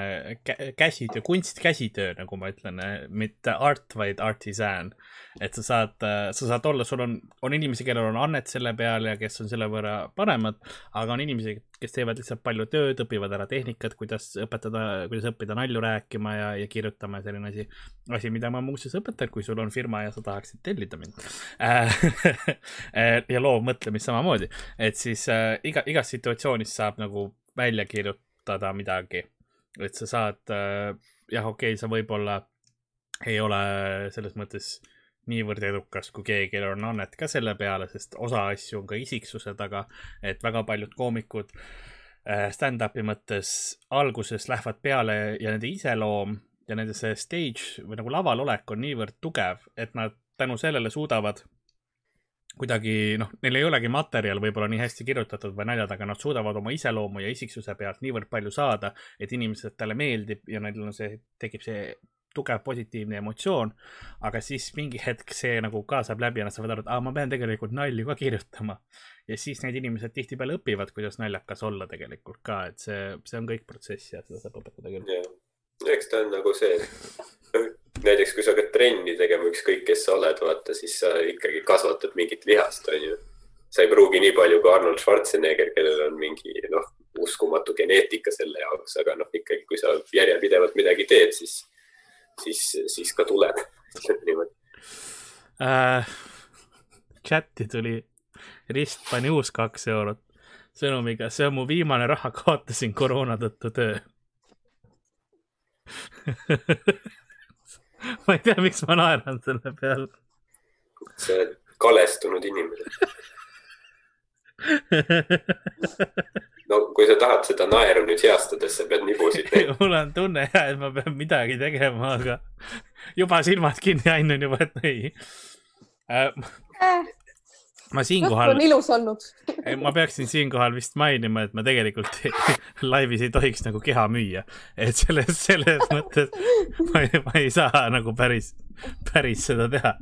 kä- käsitöö, kunst, käsitöö, nagu ma ütlen, mitte art, vaid artisan. et sa saad, sa saad olla, sul on, on inimesi, kellel on annet selle peale ja kes on selle võrra paremad, aga on inimesi, kes teevad lihtsalt palju tööd, õpivad ära tehnikat, kuidas õpetada, kuidas õppida nalju rääkima ja, ja kirjutama ja selline asi. asi, mida ma muuseas õpetan, kui sul on firma ja sa tahaksid tellida mind. ja loovmõtlemist samamoodi, et siis äh, iga, igas situatsioonis saab nagu välja kirjutada midagi. et sa saad äh,, jah, okei okay,, sa võib-olla ei ole selles mõttes niivõrd edukas kui keegi, on annet ka selle peale, sest osa asju on ka isiksuse taga, et väga paljud koomikud äh, stand-up'i mõttes alguses lähevad peale ja nende iseloom ja nende see stage või nagu laval olek on niivõrd tugev, et nad tänu sellele suudavad kuidagi noh, neil ei olegi materjal võib-olla nii hästi kirjutatud või naljad, aga nad suudavad oma iseloomu ja isiksuse pealt niivõrd palju saada, et inimesed talle meeldib ja neil on see, tekib see tugev positiivne emotsioon. aga siis mingi hetk see nagu ka saab läbi ja nad saavad aru, et aa, ma pean tegelikult nalju ka kirjutama. ja siis need inimesed tihtipeale õpivad, kuidas naljakas olla tegelikult ka, et see, see on kõik protsess ja seda saab õpetada küll. jah, eks ta on nagu see, näiteks kui sa hakkad trenni tegema, ükskõik kes sa oled, vaata, siis sa ikkagi kasvatad mingit lihast, onju. sa ei pruugi nii palju kui Arnold Schwarzenegger, kellel on mingi noh, uskumatu geneetika selle jaoks, aga noh, ikkagi, kui sa järjepidevalt midagi teed, siis, siis, siis ka tuleb. ütleme niimoodi. äh,. chati tuli, Rist pani uus kaks eurot sõnumiga, see on mu viimane raha, kaotasin koroona tõttu töö. ma ei tea, miks ma naeran selle peale. sa oled kalestunud inimene. no kui sa tahad seda naeru nüüd heastada, siis sa pead nibusid tegema. mul on tunne ja, et ma pean midagi tegema, aga juba silmad kinni, Ain on juba, et ei äh,. Ma siinkohal on, ilus olnud. ma peaksin siinkohal vist mainima, et ma tegelikult laivis ei tohiks nagu keha müüa, et selles, selles mõttes ma ei, ma ei saa nagu päris, päris seda teha.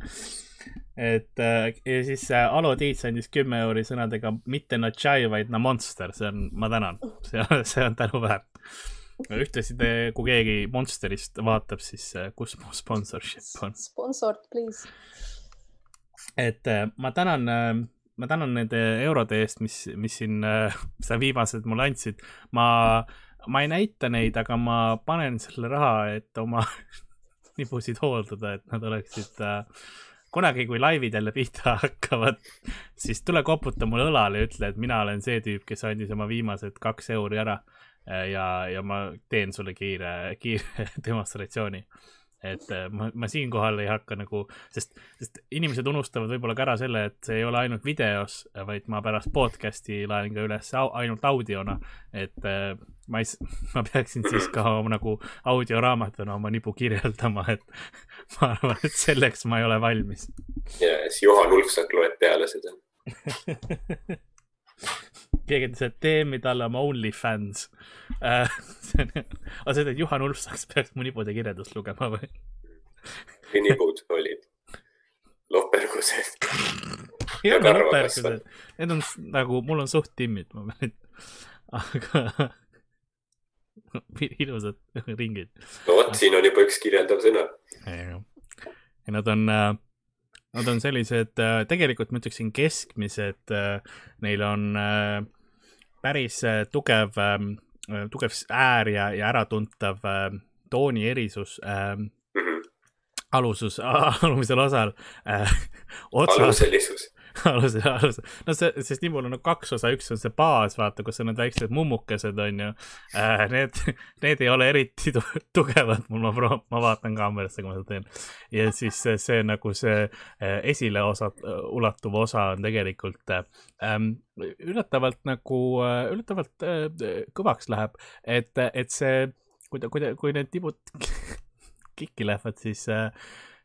et äh, ja siis äh, Alo Tiits andis kümme euri sõnadega mitte Nachai, vaid na monster, see on, ma tänan, see, see on tänuväärt. ühtlasi te, kui keegi Monsterist vaatab, siis äh, kus mu sponsorship on? Sponsored, please. Et äh, ma tänan äh, ma tänan nende eurode eest, mis, mis siin äh, sa viimased mulle andsid. ma, ma ei näita neid, aga ma panen selle raha, et oma nibusid hooldada, et nad oleksid äh, kunagi, kui laivid jälle pihta hakkavad, siis tule koputa mulle õlale ja ütle, et mina olen see tüüp, kes andis oma viimased kaks euri ära. ja, ja ma teen sulle kiire, kiire demonstratsiooni et äh, ma, ma siinkohal ei hakka nagu, sest, sest inimesed unustavad võib-olla ka ära selle, et see ei ole ainult videos, vaid ma pärast podcast'i laen ka üles ainult audiona. et äh, ma ei, ma peaksin siis ka nagu audioraamatuna oma nibu kirjeldama, et ma arvan, et selleks ma ei ole valmis. ja siis Juhan Ulfsak loeb peale seda keegi ütles, et tee me talle oma OnlyFans äh,. aga see, et Juhan Ulfsaks peaks mu nibude kirjeldust lugema või? nibud olid lohpergused. ei ole lohpergused, need on nagu, mul on suht timmid, ma pean aga ilusad ringid. no vot, siin on juba üks kirjeldav sõna. ja nad on äh, Nad on sellised, äh, tegelikult ma ütleksin keskmised, äh, neil on äh, päris tugev, ähm, tugev äär ja, ja äratuntav tooni erisus ähm, Mhm. alusus, alumisel osal äh,. aluselisus aluse, aluse, no see, sest nimul on nagu kaks osa, üks on see baas, vaata, kus on need väiksed mummukesed, on ju äh,. Need, need ei ole eriti tugevad mul, ma proov-, ma vaatan kaamerasse, kui ma seda teen. ja siis see, see nagu see äh, esile osa, ulatuv osa on tegelikult ähm, üllatavalt nagu, üllatavalt äh, kõvaks läheb, et, et see, kui ta, kui ta, kui need tibud kikki lähevad, siis äh,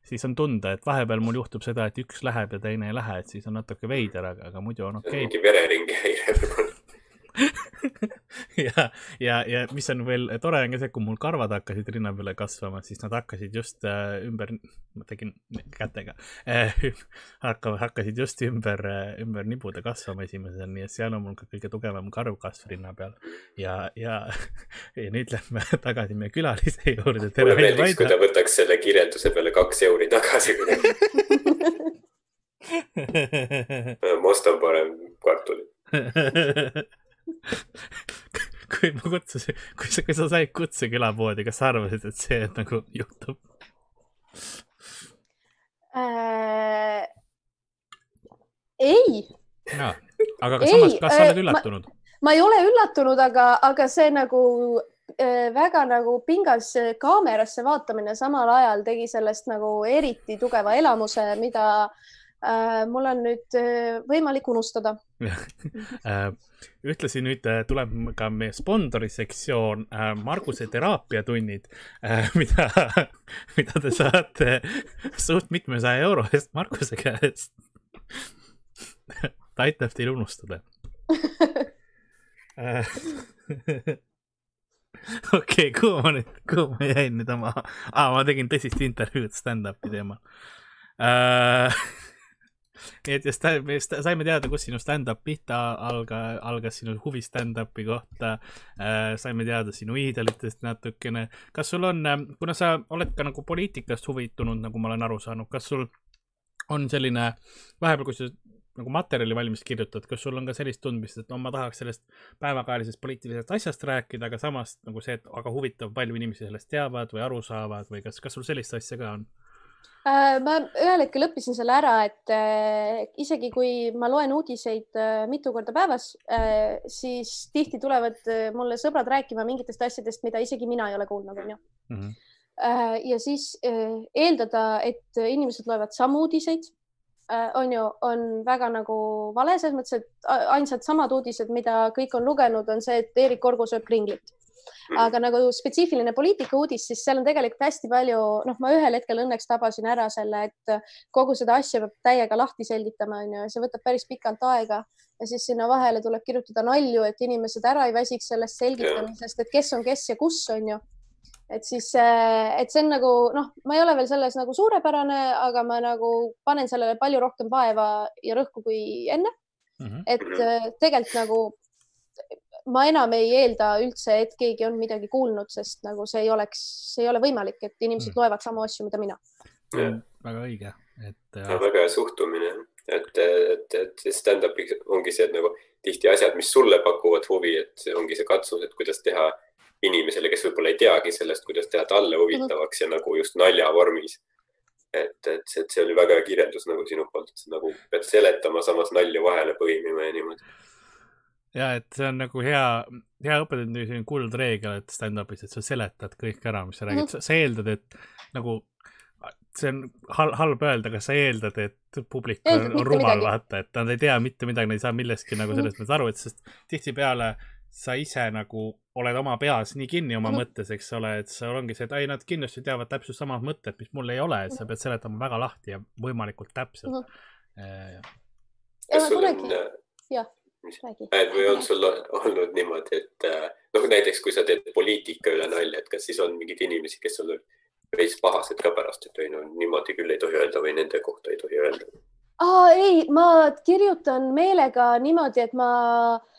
siis on tunda, et vahepeal mul juhtub seda, et üks läheb ja teine ei lähe, et siis on natuke veider, aga, aga muidu on okei. Okay.. mingi vereringi häire võib-olla ja, ja, ja mis on veel tore on ka see, kui mul karvad hakkasid rinna peale kasvama, siis nad hakkasid just äh, ümber, ma tegin kätega äh,, hakkavad, hakkasid just ümber äh,, ümber nibude kasvama esimesel, nii et seal on mul ka kõige tugevam karvkasv rinna peal. ja, ja, ja nüüd lähme tagasi meie külalise juurde. mulle meeldiks, kui ta võtaks selle kirjelduse peale kaks euri tagasi ma ostan parem kartulit kui ma kutsusin, kui sa, kui sa said kutse külapoodi, kas sa arvasid, et see nagu juhtub äh,? ei. aga kas samas, kas sa oled äh, üllatunud? ma ei ole üllatunud, aga, aga see nagu äh, väga nagu pingas kaamerasse vaatamine samal ajal tegi sellest nagu eriti tugeva elamuse, mida äh, mul on nüüd äh, võimalik unustada äh, ühtlasi nüüd äh, tuleb ka meie sponsori sektsioon äh, Marguse teraapiatunnid, äh, mida, mida te saate suht mitmesaja euro eest Marguse käest. ta aitab teil unustada. okei, kuhu ma nüüd, kuhu ma jäin nüüd oma ah,, ma tegin tõsist intervjuud stand-up'i teemal nii et just saime teada, kus sinu stand-up pihta alga, algas sinu huvi stand-up'i kohta äh,. saime teada sinu iidolitest natukene. kas sul on, ähm, kuna sa oled ka nagu poliitikast huvitunud, nagu ma olen aru saanud, kas sul on selline, vahepeal, kui sa nagu materjali valmis kirjutad, kas sul on ka sellist tundmist, et no ma tahaks sellest päevakajalisest poliitilisest asjast rääkida, aga samas nagu see, et aga huvitav, palju inimesi sellest teavad või aru saavad või kas, kas sul sellist asja ka on? Äh, ma ühel hetkel õppisin selle ära, et äh, isegi kui ma loen uudiseid äh, mitu korda päevas, siis tihti tulevad mulle sõbrad rääkima mingitest asjadest, mida isegi mina ei ole kuulnud, onju. Mhm. ja siis eeldada, et inimesed loevad samu uudiseid, on ju, on väga nagu vale selles mõttes, et ainsad samad uudised, mida kõik on lugenud, on see, et Eerik Orgo sööb kringlit. Aga nagu spetsiifiline poliitika uudis, siis seal on tegelikult hästi palju, noh, ma ühel hetkel õnneks tabasin ära selle, et kogu seda asja peab täiega lahti selgitama, onju, ja see võtab päris pikalt aega ja siis sinna vahele tuleb kirjutada nalju, et inimesed ära ei väsiks sellest selgitamisest, et kes on kes ja kus, onju. et siis, et see on nagu noh, ma ei ole veel selles nagu suurepärane, aga ma nagu panen sellele palju rohkem vaeva ja rõhku kui enne mm. -hmm. et tegelikult nagu ma enam ei eelda üldse, et keegi on midagi kuulnud, sest nagu see ei oleks, see ei ole võimalik, et inimesed mm. loevad samu asju, mida mina. väga õige, et. väga hea suhtumine, et, et, et stand-up ongi see, et nagu tihti asjad, mis sulle pakuvad huvi, et ongi see katsus, et kuidas teha inimesele, kes võib-olla ei teagi sellest, kuidas teha talle huvitavaks mm -hmm. ja nagu just nalja vormis. et, et see, et see oli väga hea kirjeldus nagu sinu poolt, nagu pead seletama, samas nalju vahele põimima ja niimoodi. Ja et see on nagu hea, hea õppetund, selline kuldreegel, et stand-up'is, et sa seletad kõik ära, mis sa räägid mm, -hmm. sa eeldad, et nagu see on hal halb öelda, aga sa eeldad, et publik on, on rumal, vaata, et nad ei tea mitte midagi, nad ei saa millestki nagu mhm. sellest mõttes aru, et sest tihtipeale sa ise nagu oled oma peas nii kinni oma mm mõttes, eks ole, et sul ongi see, et ei, nad kindlasti teavad täpselt samad mõtted, mis mul ei ole, et sa pead seletama väga lahti ja võimalikult täpselt mm. -hmm. kas sul on, jah, räägi. või on sul olnud niimoodi, et äh, noh, näiteks kui sa teed poliitika üle nalja, et kas siis on mingeid inimesi, kes on veits pahased ka pärast, et ei no niimoodi küll ei tohi öelda või nende kohta ei tohi öelda? aa, ei, ma kirjutan meelega niimoodi, et ma äh,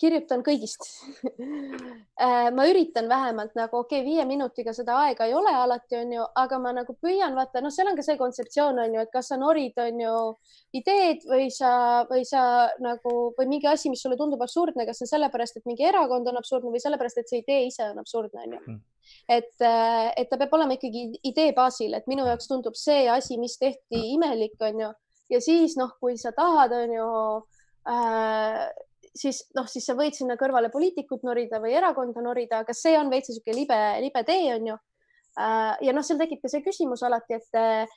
kirjutan kõigist. Äh, ma üritan vähemalt nagu okei okay,, viie minutiga seda aega ei ole alati, onju, aga ma nagu püüan vaata, noh, seal on ka see kontseptsioon onju, et kas sa norid onju ideed või sa, või sa nagu või mingi asi, mis sulle tundub absurdne, kas see on sellepärast, et mingi erakond on absurdne või sellepärast, et see idee ise on absurdne onju mm. et, äh, et ta peab olema ikkagi idee baasil, et minu jaoks tundub see asi, mis tehti imelik onju ja siis noh, kui sa tahad onju äh, siis noh, siis sa võid sinna kõrvale poliitikut norida või erakonda norida, aga see on veits niisugune libe, libe tee on ju. Äh, ja noh, seal tekib ka see küsimus alati, et,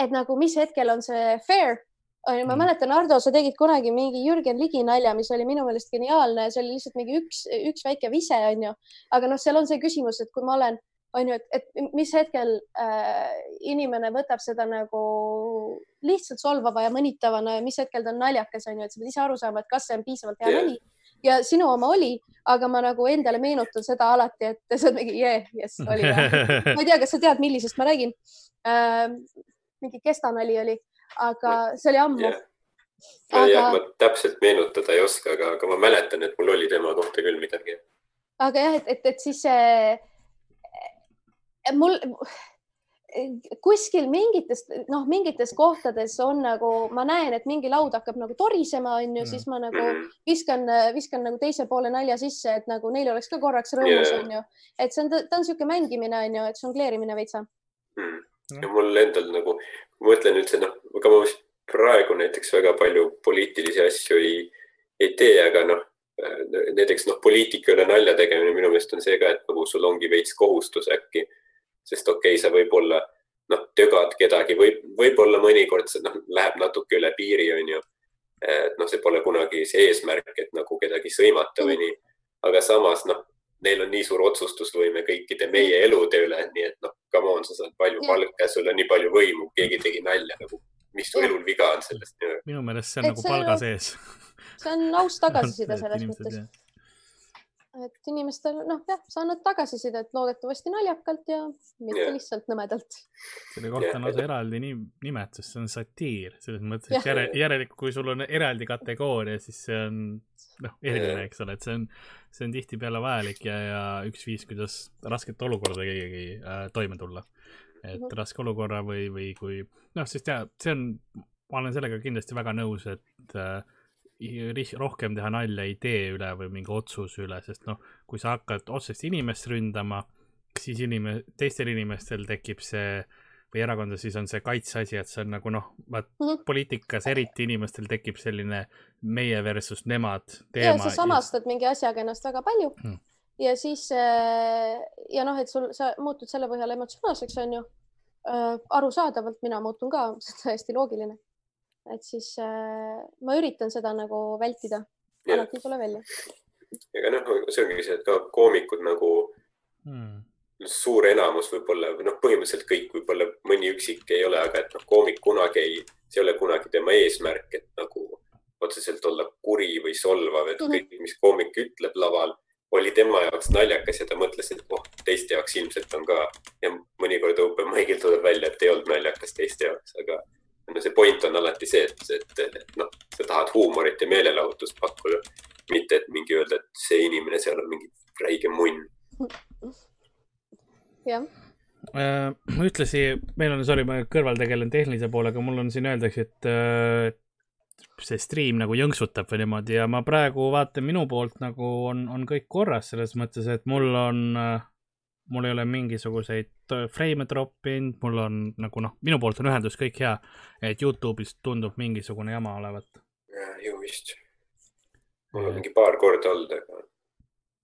et nagu mis hetkel on see fair ma mm. mäletan, Ardo, sa tegid kunagi mingi Jürgen Ligi nalja, mis oli minu meelest geniaalne, see oli lihtsalt mingi üks, üks väike vise, onju. aga noh, seal on see küsimus, et kui ma olen on ju, et, et mis hetkel äh, inimene võtab seda nagu lihtsalt solvava ja mõnitavana ja mis hetkel ta on naljakas, on ju, et sa pead ise aru saama, et kas see on piisavalt hea nali yeah. ja sinu oma oli, aga ma nagu endale meenutan seda alati, et sa oled mingi yeah, jess, oli hea. ma ei tea, kas sa tead, millisest ma räägin äh,. mingi kestanali oli, aga see oli ammu yeah aga... jah, ma täpselt meenutada ei oska, aga, aga ma mäletan, et mul oli tema kohta küll midagi. aga jah, et, et, et siis see mul kuskil mingites, noh, mingites kohtades on nagu, ma näen, et mingi laud hakkab nagu torisema, onju siis ma nagu mm. viskan, viskan nagu teise poole nalja sisse, et nagu neil oleks ka korraks rõõmus yeah., onju. et see on, ta on niisugune mängimine, onju, et žongleerimine veitsa mm.. ja mul endal nagu, ma mõtlen üldse, noh, ega ma vist praegu näiteks väga palju poliitilisi asju ei, ei tee, aga noh, näiteks noh, poliitika üle nalja tegemine minu meelest on see ka, et nagu sul ongi veits kohustus äkki sest okei okay,, sa võib-olla noh, tögad kedagi või võib-olla mõnikord see noh, läheb natuke üle piiri, onju. et noh, see pole kunagi see eesmärk, et nagu kedagi sõimata või nii, aga samas noh, neil on nii suur otsustusvõime kõikide meie elude üle, nii et noh, come on, sa saad palju palka, sul on nii palju võimu, keegi tegi nalja nagu, mis su elul viga on sellest? minu meelest see on et nagu palga sees. see on aus tagasiside selles mõttes et inimestel noh, jah, sa annad tagasisidet loodetavasti naljakalt ja mitte yeah. lihtsalt nõmedalt. selle kohta on lausa eraldi nimetus, see on satiir, selles mõttes, et järel, järelikult, kui sul on eraldi kategooria, siis see on noh, eriline, eks ole, et see on, see on tihtipeale vajalik ja, ja üks viis, kuidas rasket olukorda keegi äh, toime tulla. et mm -hmm. raske olukorra või, või kui noh, sest ja see on, ma olen sellega kindlasti väga nõus, et äh, rohkem teha nalja idee üle või mingi otsuse üle, sest noh, kui sa hakkad otsest inimest ründama, siis inime-, teistel inimestel tekib see või erakondades siis on see kaitseasi, et see on nagu noh, vaat mm -hmm. poliitikas eriti inimestel tekib selline meie versus nemad teema. ja sa samastad ja... mingi asjaga ennast väga palju mm. ja siis äh, ja noh, et sul, sa muutud selle põhjal emotsionaalseks, on ju. Äh, arusaadavalt mina muutun ka, see on täiesti loogiline et siis äh, ma üritan seda nagu vältida, alati ei tule välja. ega noh, see ongi see, et ka koomikud nagu hmm. suur enamus võib-olla, noh, põhimõtteliselt kõik, võib-olla mõni üksik ei ole, aga et noh, koomik kunagi ei, see ei ole kunagi tema eesmärk, et nagu otseselt olla kuri või solvav, et mm -hmm. kõik, mis koomik ütleb laval, oli tema jaoks naljakas ja ta mõtles, et oh, teiste jaoks ilmselt on ka. ja mõnikord open mic'il tuleb välja, et ei olnud naljakas teiste jaoks, aga see point on alati see, et, et, et noh, sa tahad huumorit ja meelelahutust pakkuda. mitte, et mingi öelda, et see inimene seal on mingi räige munn. jah äh, ühtlasi meil on, sorry, ma kõrval tegelen tehnilise poolega, mul on siin öeldakse, et äh, see stream nagu jõnksutab või niimoodi ja ma praegu vaatan minu poolt nagu on, on kõik korras selles mõttes, et mul on äh,, mul ei ole mingisuguseid frame'e troppinud, mul on nagu noh, minu poolt on ühendus kõik hea, et Youtube'is tundub mingisugune jama olevat. ju vist. mul on mingi paar korda olnud, aga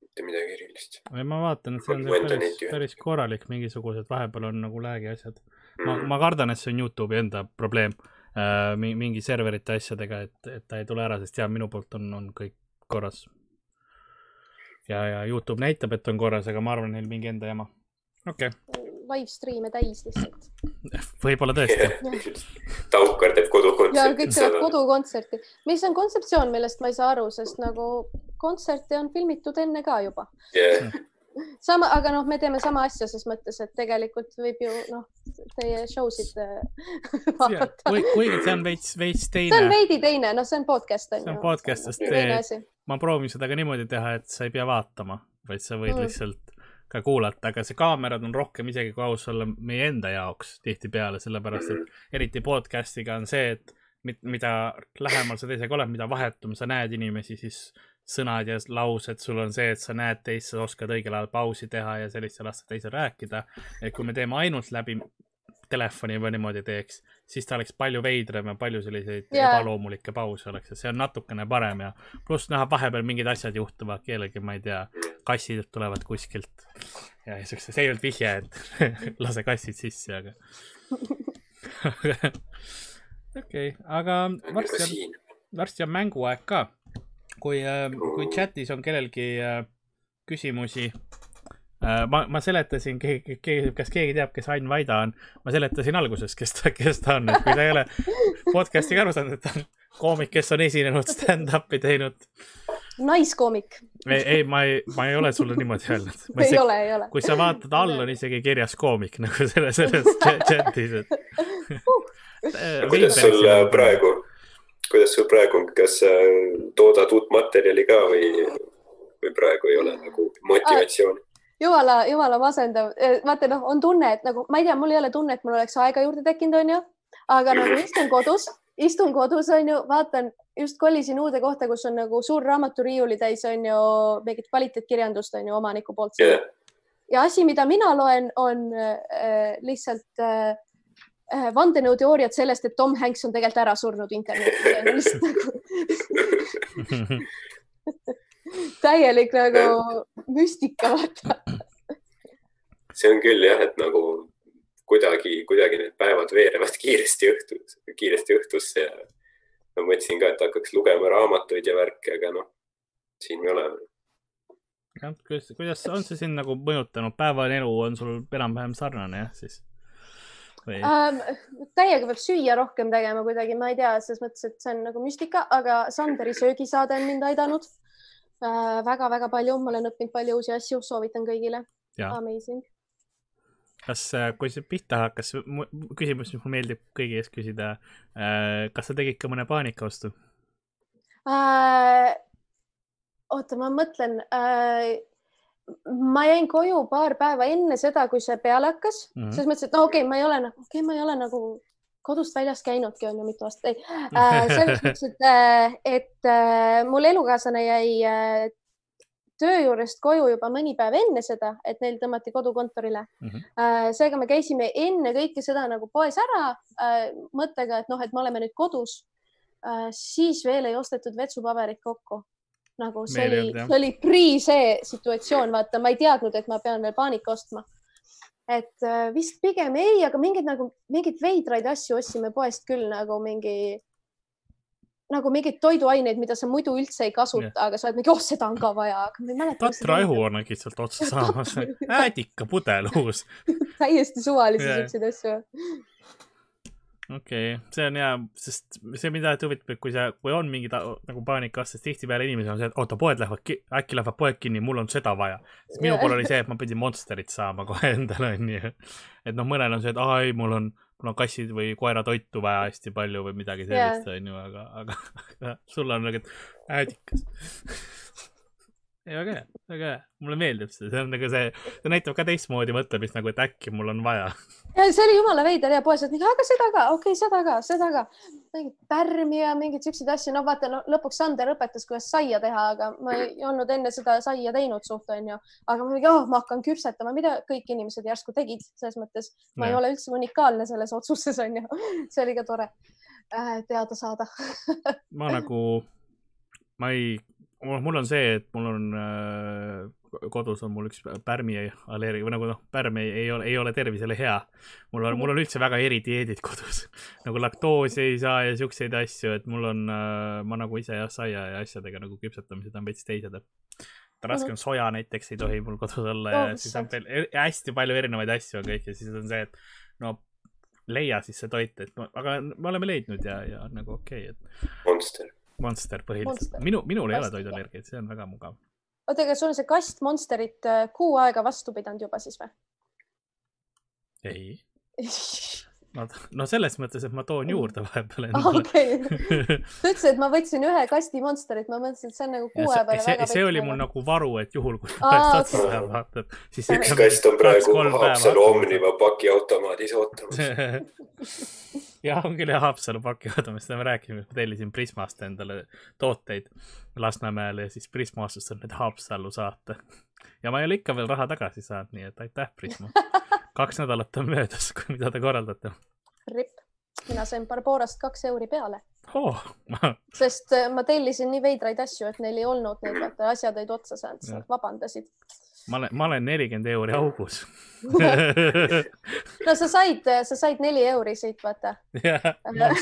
mitte midagi erilist. ei, ma vaatan, et see on päris, päris korralik, mingisugused vahepeal on nagu lag'i asjad. ma mm., ma kardan, et see on Youtube'i enda probleem äh, mingi serverite asjadega, et, et ta ei tule ära, sest ja minu poolt on, on kõik korras. Ja, ja Youtube näitab, et on korras, aga ma arvan, neil mingi enda jama. okei okay. live stream'e täis lihtsalt. võib-olla tõesti Taukar teeb kodukontserti. ja kõik teevad kodukontserti, mis on kontseptsioon, millest ma ei saa aru, sest nagu kontserte on filmitud enne ka juba yeah sama, aga noh, me teeme sama asja ses mõttes, et tegelikult võib ju noh, teie show sid äh, vaadata. kuigi see on veits, veits teine. see on veidi teine, noh, see on podcast on ju. see on podcast, sest ma proovin seda ka niimoodi teha, et sa ei pea vaatama, vaid sa võid mm. lihtsalt ka kuulata, aga see kaamerad on rohkem isegi kui aus olla meie enda jaoks tihtipeale, sellepärast et eriti podcast'iga on see, et mida lähemal sa teisega oled, mida vahetum sa näed inimesi, siis sõnad ja laused, sul on see, et sa näed teist, sa oskad õigel ajal pausi teha ja sellist ja lasta teisel rääkida. et kui me teeme ainult läbi telefoni või niimoodi teeks, siis ta oleks palju veidram ja palju selliseid yeah. ebaloomulikke pause oleks ja see on natukene parem ja pluss näha vahepeal mingid asjad juhtuvad, kellelgi, ma ei tea, kassid tulevad kuskilt. Ja siukse, see ei olnud vihje, et lase kassid sisse, aga okei okay,, aga varsti on, varsti on mänguaeg ka. Kui, äh, kui chatis on kellelgi äh, küsimusi, ma, ma seletasin, keegi, keegi, kas keegi teab, kes Ain Vaida on, ma seletasin alguses, kes ta, kes ta on, et kui ta ei ole podcast'iga aru saanud, et ta on koomik, kes on esinenud stand-up'i teinud. naiskoomik. ei, ei, ma ei, ma ei ole sulle niimoodi öelnud. ei isegi, ole, ei ole. kui sa vaatad all, on isegi kirjas koomik nagu selle, selles chatis, et uh. kuidas sul praegu kuidas sul praegu kas sa toodad uut materjali ka või, või praegu ei ole nagu motivatsiooni? Jumala, jumala masendav, eh, vaata noh, on tunne, et nagu ma ei tea, mul ei ole tunne, et mul oleks aega juurde tekkinud, onju, aga nagu istun kodus, istun kodus onju, vaatan, just kolisin uude kohta, kus on nagu suur raamaturiiuli täis onju mingit kvaliteetkirjandust onju omaniku poolt. Yeah.. ja asi, mida mina loen, on äh, lihtsalt äh, vandenõuteooriad sellest, et Tom Hanks on tegelikult ära surnud internetis täielik nagu müstika, vaata. see on küll jah, et nagu kuidagi, kuidagi need päevad veerevad kiiresti õhtu, kiiresti õhtusse ja ma mõtlesin ka, et hakkaks lugema raamatuid ja värke, aga noh, siin me oleme. jah, kuidas, kuidas on see sind nagu mõjutanud, päevane elu on sul enam-vähem sarnane jah, siis? ähm,? täiega peab süüa rohkem tegema kuidagi, ma ei tea, selles mõttes, et see on nagu müstika, aga Sanderi söögisaade on mind aidanud väga-väga palju, ma olen õppinud palju uusi asju, soovitan kõigile. Amazing. kas, äh, kui see pihta hakkas, küsimus, mis mulle meeldib kõigi eest küsida äh,, kas sa tegid ka mõne paanikaostu äh,? oota, ma mõtlen äh, ma jäin koju paar päeva enne seda, kui see peale hakkas mm -hmm., selles mõttes, et no okei okay,, ma ei ole nagu, okei okay,, ma ei ole nagu kodust väljas käinudki on ju mitu aastat, ei äh,. selles mõttes, et, äh, et äh, mul elukaaslane jäi äh, töö juurest koju juba mõni päev enne seda, et neil tõmmati kodukontorile mm. -hmm. Äh, seega me käisime enne kõike seda nagu poes ära äh, mõttega, et noh, et me oleme nüüd kodus äh,. siis veel ei ostetud vetsupaberit kokku nagu see Meil oli, see oli pre see situatsioon, vaata, ma ei teadnud, et ma pean veel paanika ostma. Et äh, vist pigem ei, aga mingeid nagu mingeid veidraid asju ostsime poest küll nagu mingi nagu mingeid toiduaineid, mida sa muidu üldse ei kasuta, aga sa oled mingi, oh, seda on ka vaja, aga ma ei mäleta. Tatra õhu on äkki sealt otsa saamas. Äädikapudel uus. Täiesti suvalisi siukseid asju okei okay., see on hea, sest see mind alati huvitab, et kui sa, kui on mingi ta, nagu paanika, sest tihtipeale inimesed on see, et oota, poed lähevad, äkki lähevad poed kinni, mul on seda vaja. sest minu puhul oli see, et ma pidin Monsterit saama kohe endale, onju. et noh, mõnel on see, et aa ei, mul on, mul on kassid või koeratoitu vaja hästi palju või midagi sellist, onju, aga, aga, aga sul on nagu, et äädikas väga hea, väga hea, mulle meeldib see, see on nagu see, see näitab ka teistmoodi mõtlemist nagu, et äkki mul on vaja. ja see oli jumala veider ja poes, et aga seda ka, okei okay,, seda ka, seda ka, mingit pärmi ja mingeid siukseid asju, no vaata no, lõpuks Sander õpetas, kuidas saia teha, aga ma ei olnud enne seda saia teinud suht onju, aga ma mingi, oh, ma hakkan küpsetama, mida kõik inimesed järsku tegid, selles mõttes ma ja. ei ole üldse unikaalne selles otsuses onju, see oli ka tore äh, teada saada. Ma nagu, ma ei mul on see, et mul on äh, kodus on mul üks pärmiallergia või nagu noh, pärm ei, ei ole, ei ole tervisele hea. mul on, mul on üldse väga eridieedid kodus nagu laktoosi ei saa ja siukseid asju, et mul on äh,, ma nagu ise jah, saia ja asjadega nagu küpsetamised on veits teised, et raske on soja näiteks ei tohi mul kodus olla ja siis on veel er, hästi palju erinevaid asju on kõik ja siis on see, et no leia siis see toit, et aga me oleme leidnud ja, ja nagu okei okay,, et. Monster Monster põhiliselt. minu, minul ei ole toidallergiat, see on väga mugav. oota, aga sul on see kast Monsterit äh, kuu aega vastu pidanud juba siis või? ei no, no selles mõttes, et ma toon juurde vahepeal endale. okei, ta ütles, et ma võtsin ühe kasti Monsterit, ma mõtlesin, et see on nagu kuu aja peale väga pikk. see oli mul nagu varu, et juhul kui vahest otsa läheb, vaatad. üks kast on praegu Haapsalu Omniva pakiautomaadis ootamas jah, on küll jah, Haapsalu pakiautomaadist me rääkisime, ma tellisin Prismast endale tooteid Lasnamäele ja siis Prisma otsustas need Haapsallu saata. ja ma ei ole ikka veel raha tagasi saanud, nii et aitäh, Prisma kaks nädalat on möödas, mida te korraldate. ripp, mina sain Barbarast kaks euri peale oh. sest äh, ma tellisin nii veidraid asju, et neil ei olnud neid, vaata asjad olid otsa saanud, siis nad vabandasid. ma olen, ma olen nelikümmend euri augus no sa said, sa said neli euri siit, vaata. näitab,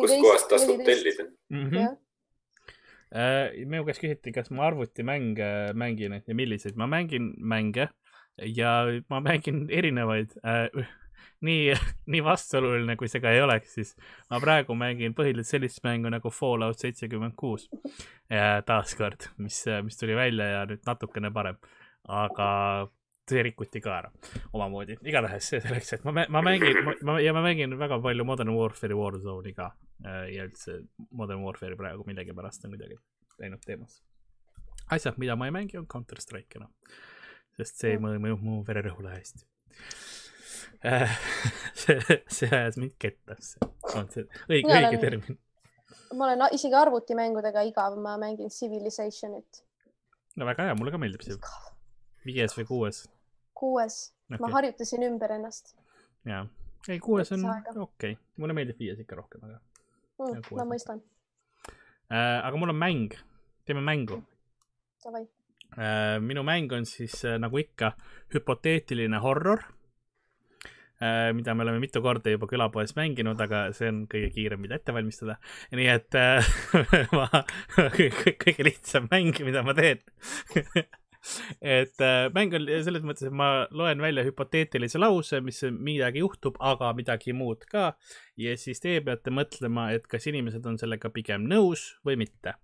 kuskohast tasub tellida mm. -hmm. Äh, minu käest küsiti, kas ma arvutimänge mängin ja milliseid. ma mängin mänge ja ma mängin erinevaid äh, nii, nii vastuoluline, kui see ka ei oleks, siis ma praegu mängin põhiliselt sellist mängu nagu Fallout seitsekümmend kuus. taaskord, mis, mis tuli välja ja nüüd natukene parem, aga see rikuti ka ära omamoodi. igatahes see selleks, et ma, ma mängin, ma ja ma mängin väga palju Modern Warfare'i Warzone'i ka ja üldse Modern Warfare'i praegu millegipärast on kuidagi läinud teemasse. asjad, mida ma ei mängi, on Counter Strike enam, sest see mõjub mu, vererõhule hästi äh, see, see ajas mind kettasse, on see õige, õige termin. ma olen isegi arvutimängudega igav, ma mängin Civilizationit. no väga hea, mulle ka meeldib see. viies või kuues? kuues okay., ma harjutasin ümber ennast. jaa, ei kuues on okei okay., mulle meeldib viies ikka rohkem, aga mm,. ma mõistan äh,. aga mul on mäng, teeme mängu. Davai äh,. minu mäng on siis äh, nagu ikka hüpoteetiline horror äh,, mida me oleme mitu korda juba külapoes mänginud, aga see on kõige kiirem, mida ette valmistada. nii et äh, ma kõige lihtsam mäng, mida ma teen et äh, mäng on selles mõttes, et ma loen välja hüpoteetilise lause, mis midagi juhtub, aga midagi muud ka. ja siis teie peate mõtlema, et kas inimesed on sellega pigem nõus või mitte.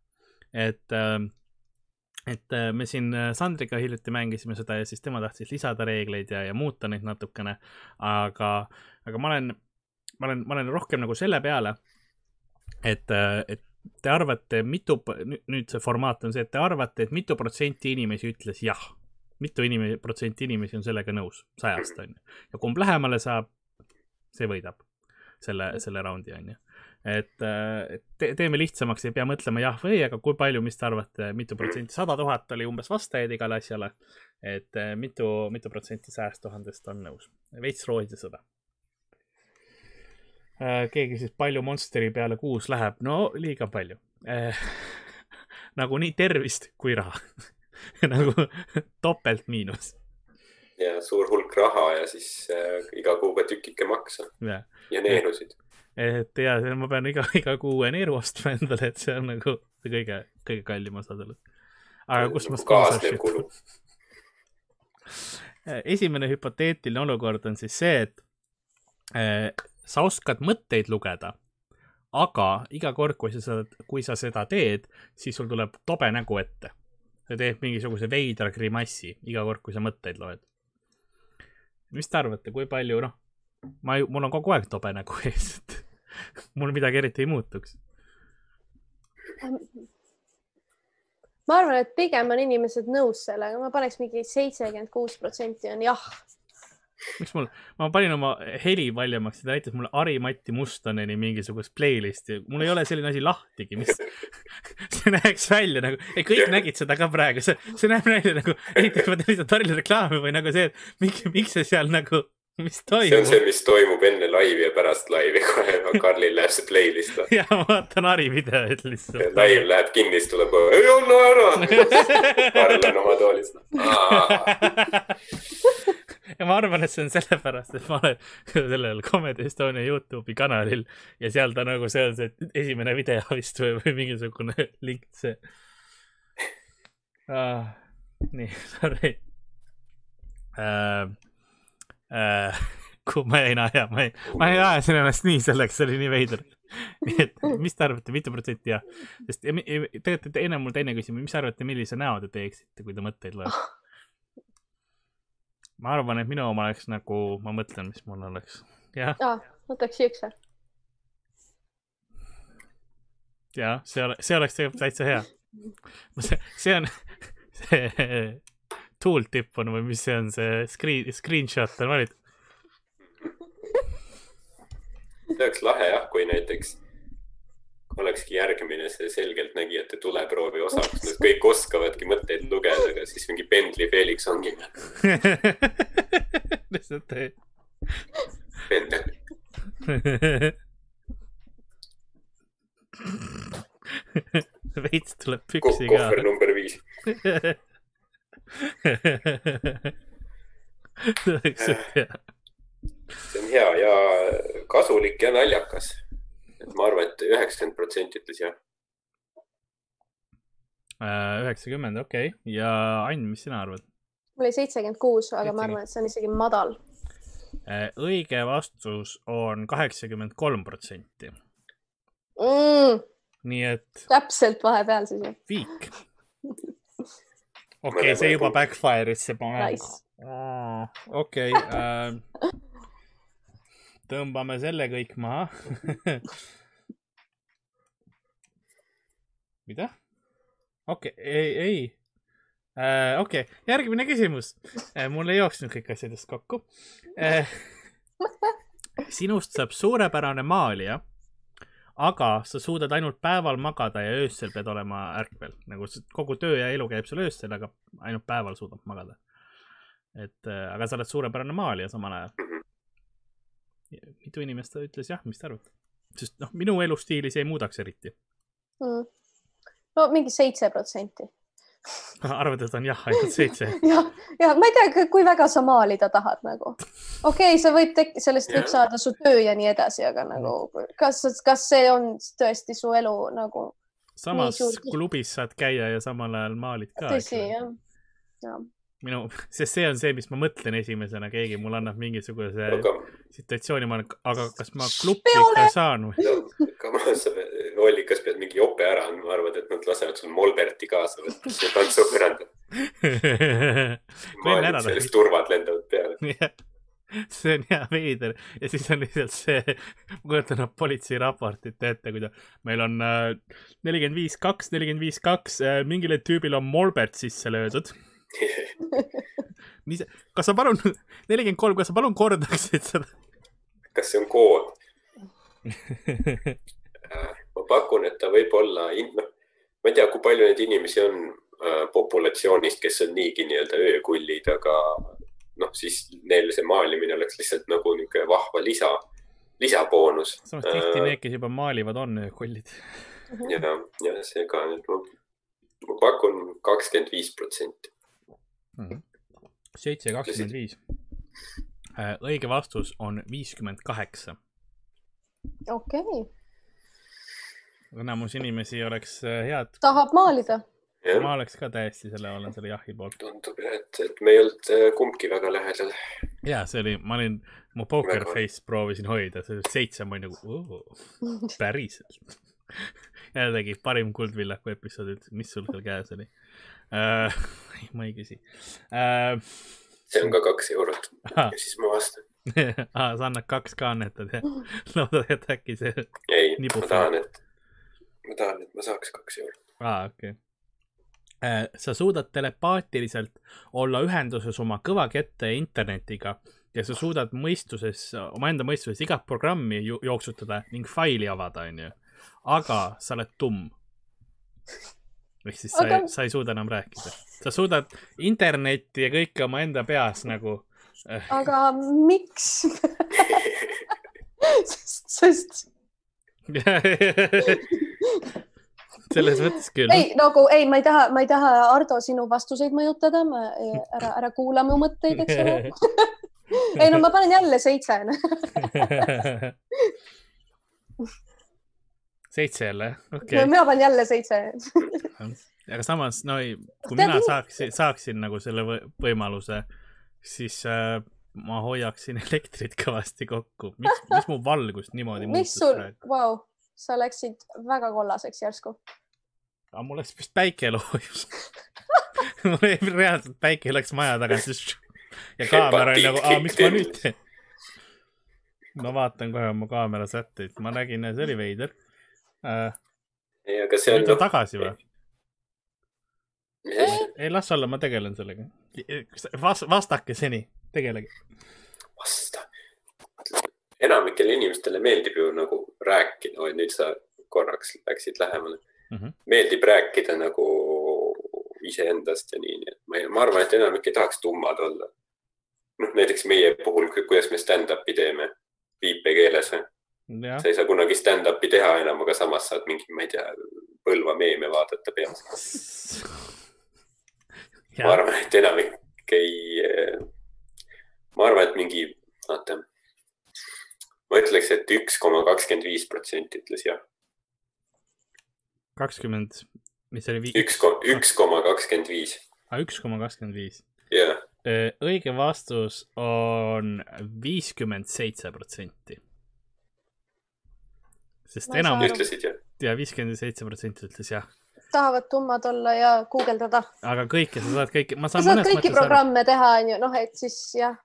et äh, et me siin äh, Sandriga hiljuti mängisime seda ja siis tema tahtis lisada reegleid ja, ja muuta neid natukene. aga, aga ma olen, ma olen, ma olen rohkem nagu selle peale, et, äh, et te arvate, mitu, nüüd see formaat on see, et te arvate, et mitu protsenti inimesi ütles jah. mitu inimesi, protsenti inimesi on sellega nõus, sajast on ju. ja kumb lähemale saab, see võidab selle, selle raundi on ju. et, et te, teeme lihtsamaks, ei pea mõtlema jah või ei, aga kui palju, mis te arvate, mitu protsenti, sada tuhat oli umbes vastajaid igale asjale. et mitu, mitu protsenti sajast tuhandest on nõus, veits seda Äh, keegi küsis, palju Monsteri peale kuus läheb, no liiga palju. Äh, nagu nii tervist kui raha. Nagu topelt miinus. ja suur hulk raha ja siis äh, iga kuu ka tükike maksa. Ja, ja neerusid. et ja ma pean iga, iga kuu neeru ostma endale, et see on nagu kõige, kõige kallim osa sellest. aga kus ma kaasnev kulu. Esimene hüpoteetiline olukord on siis see, et äh, sa oskad mõtteid lugeda, aga iga kord, kui sa seda, kui sa seda teed, siis sul tuleb tobe nägu ette. sa teed mingisuguse veidra grimassi iga kord, kui sa mõtteid loed. mis te arvate, kui palju, noh, ma ju, mul on kogu aeg tobe nägu ees, et mul midagi eriti ei muutuks. ma arvan, et pigem on inimesed nõus sellega, ma paneks mingi seitsekümmend kuus protsenti on jah. Miks mul, ma panin oma heli valjemaks ja ta näitas mulle Harimati Mustoneni mingisugust playlist'i, mul ei ole selline asi lahtigi, mis see näeks välja nagu, ei kõik nägid seda ka praegu, see, see näeb välja nagu, ei tea, ma teen lihtsalt Harrile reklaami või nagu see, et miks, miks see seal nagu, mis see on see, toimub. mis toimub enne laivi ja pärast laivi, kohe Karlil läheb see playlist. ja ma vaatan Hari videoid lihtsalt. laiv läheb kinni, siis tuleb, ei anna ära. Karl on oma toolis. Ja ma arvan, et see on sellepärast, et ma olen sellel Comedy Estonia Youtube'i kanalil ja seal ta nagu see on see esimene video vist või, või mingisugune link see ah,. nii, sorry äh,. Äh, kuhu ma jäin, ja ma ei, ma ei ajasin ennast nii selleks, see oli nii veider. nii et mis te arvate, mitu protsenti jah? sest tegelikult enne mul teine küsimus, mis te arvate, millise näo te teeksite, kui te mõtteid loete? Ma arvan, et minu oma oleks nagu, ma mõtlen, mis mul oleks. jah, ja võtaks siukse. ja see ole-, see oleks tegelikult täitsa hea. see, see on, see tooltip on või mis see on, see screen, screenshot on valitud. see oleks lahe jah, kui näiteks olekski järgmine see selgeltnägijate tuleproovi osa, kus nad kõik oskavadki mõtteid lugeda, aga siis mingi Pendli Felix ongi lihtsalt ei. Pendel. veits tuleb püksi ka kohver. number viis. see oleks hea. see on hea ja kasulik ja naljakas. Et ma arvan, et üheksakümmend protsenti ütles jah. Äh, üheksakümmend, okei okay., ja Ain, mis sina arvad? mul oli seitsekümmend kuus, aga ma 70. arvan, et see on isegi madal. Äh, õige vastus on kaheksakümmend kolm protsenti, Mm, nii et täpselt vahepeal siis ju. viik. okei okay,, see juba backfire'is, see. Nice. okei, tõmbame selle kõik maha. mida? okei okay,, ei, ei. okei okay., järgmine küsimus. mul ei jooksnud kõik asjadest kokku. sinust saab suurepärane maalija, aga sa suudad ainult päeval magada ja öösel pead olema ärkvel. nagu kogu töö ja elu käib sul öösel, aga ainult päeval suudad magada. et äh, aga sa oled suurepärane maalija samal ajal. Mitu inimest ütles jah, mis te arvate? sest noh, minu elustiili see ei muudaks eriti. Mm. no mingi seitse protsenti. arvad, et on jah, ainult seitse? ja, ja ma ei tea, kui väga sa maalida tahad nagu. okei okay,, sa võid tek-, sellest võib saada su töö ja nii edasi, aga nagu kas, kas see on tõesti su elu nagu samas klubis saad käia ja samal ajal maalid ka. tõsi jah? jah, minu, sest see on see, mis ma mõtlen esimesena, keegi mulle annab mingisuguse aga situatsiooni, ma olen, aga kas ma Peole! ikka saan või? no, come on, sa pead, Ollikas pead mingi jope ära andma, arvad, et nad lasevad sul Molberti kaasa võtta, see tantsupõrandal. Võin ära sellest turvad lendavad peale. See on hea veider ja siis on lihtsalt see, ma kujutan ette politseiraportit ette, kui ta, meil on äh, nelikümmend viis, kaks, nelikümmend viis, kaks, mingile tüübile on Morbert sisse löödud. mis, kas sa palun, nelikümmend kolm, kas sa palun kordaksid seda? kas see on kood? ma pakun, et ta võib olla, noh, ma ei tea, kui palju neid inimesi on äh, populatsioonist, kes on niigi nii-öelda öökullid, aga noh, siis neil see maalimine oleks lihtsalt nagu niisugune vahva lisa, lisaboonus. samas tihti need, kes juba maalivad, on öökullid. ja, ja see ka, et ma, ma pakun kakskümmend viis protsenti. seitse, kakskümmend viis. õige vastus on viiskümmend kaheksa. okei okay., enamus inimesi oleks äh, head, tahab maalida. ma oleks ka täiesti selle, olen selle jahi poolt. tundub jah, et, et me ei olnud äh, kumbki väga lähedal. ja see oli, ma olin, mu poker Väga- face proovisin hoida, see seitse, ma olin nagu, päriselt. jällegi parim Kuldvillaku episood üldse, mis sul seal käes oli uh? ma ei küsi uh,. see on ka kaks eurot ah, ja siis ma vastan. sa annad kaks ka annetad ja loodad, et äkki see, ei, ma tahan, et, ma tahan, et ma saaks kaks eurot. aa okei okay.. sa suudad telepaatiliselt olla ühenduses oma kõvakette ja internetiga ja sa suudad mõistuses, omaenda mõistuses igat programmi jooksutada ning faili avada, onju. aga sa oled tumm. Ehk siis sa Aga- ei, sa ei suuda enam rääkida. sa suudad internetti ja kõike omaenda peas nagu äh, aga miks? sest, sest selles mõttes küll. ei nagu ei, ma ei taha, ma ei taha, Ardo, sinu vastuseid mõjutada, ma ära, ära kuula mu mõtteid, eks ole. ei no ma panen jälle seitse. Seitse jälle, okei okay.. mina panen jälle seitse. aga samas, no ei, kui Tead, mina mis- saaksin, saaksin nagu selle võ- võimaluse, siis äh, ma hoiaksin elektrit kõvasti kokku. miks, mis mu valgust niimoodi mis muutus sul praegu?, vau, sa läksid väga kollaseks järsku. aga mul läks vist päike loojus mul ei- reaalselt päike läks maja tagant just ja kaamera oli nagu, aa, mis ma nüüd teen. ma vaatan kohe oma kaamera sätteid, ma nägin, see oli veider äh,. ei, aga see on nüüd on noh, tagasi või? ei, las olla, ma tegelen sellega. Vas-, vastake seni, tegelege. vasta. enamikele inimestele meeldib ju nagu rääkida, oi nüüd sa korraks läksid lähemale mm. -hmm. meeldib rääkida nagu iseendast ja nii, nii et ma, ma arvan, et enamik ei tahaks tummad olla. noh, näiteks meie puhul, kuidas me stand-up'i teeme viipekeeles või, sa ei saa kunagi stand-up'i teha enam, aga samas saad mingi, ma ei tea, Põlva meeme vaadata peas. ma arvan, et enamik ei, ma arvan, et mingi, vaata, ma ütleks, et üks koma kakskümmend viis protsenti ütles jah, kakskümmend, mis oli, üks, üks koma kakskümmend viis, üks koma kakskümmend viis. jah, õige vastus on viiskümmend seitse protsenti. Sest Ma ei saa enam aru. ütlesid jah. ja viiskümmend seitse protsenti ütles jah, tahavad tummad olla ja guugeldada. aga kõike sa saad kõike, ma sa saan saad mõnes kõiki mõttes aru. programme teha, onju, noh, et siis jah,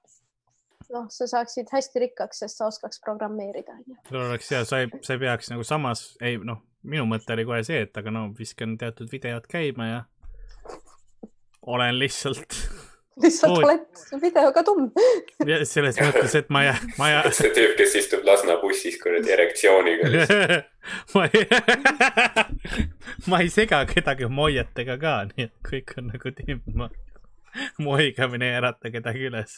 noh, sa saaksid hästi rikkaks, sest sa oskaks programmeerida, sul oleks ja sa ei, sa ei peaks nagu samas, ei noh, minu mõte oli kohe see, et aga no viskan teatud videod käima ja olen lihtsalt lihtsalt Oi. oled videoga tumm. Selles mõttes, et ma ei, ma ei, see tüüp, kes istub Lasna bussis kuradi erektsiooniga. ma ei, ma ei sega kedagi moietega ka, nii et kõik on nagu tiim, ma, mu oigamine ei ärata kedagi üles.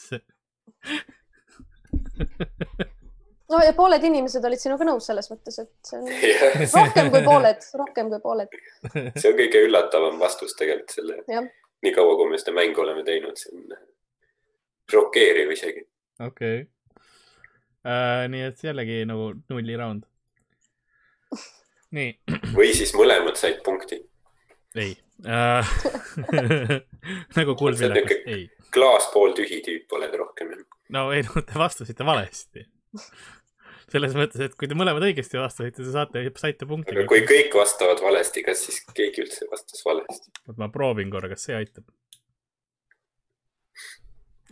no ja pooled inimesed olid sinuga nõus selles mõttes, et see on rohkem kui pooled, rohkem kui pooled. see on kõige üllatavam vastus tegelikult selle nii kaua, kui me seda mängu oleme teinud, see on šokeeriv isegi. okei. nii et jällegi nagu nulliraund. nii, või siis mõlemad said punkti. ei uh. nagu kuldvillakas, ei. klaas pooltühi tüüp oled rohkem. no ei no te vastasite valesti. Selles mõttes, et kui te mõlemad õigesti vastasite, te saate, saite punkti aga. kui kõik vastavad valesti, kas siis keegi üldse vastas valesti? oot, ma proovin korra, kas see aitab.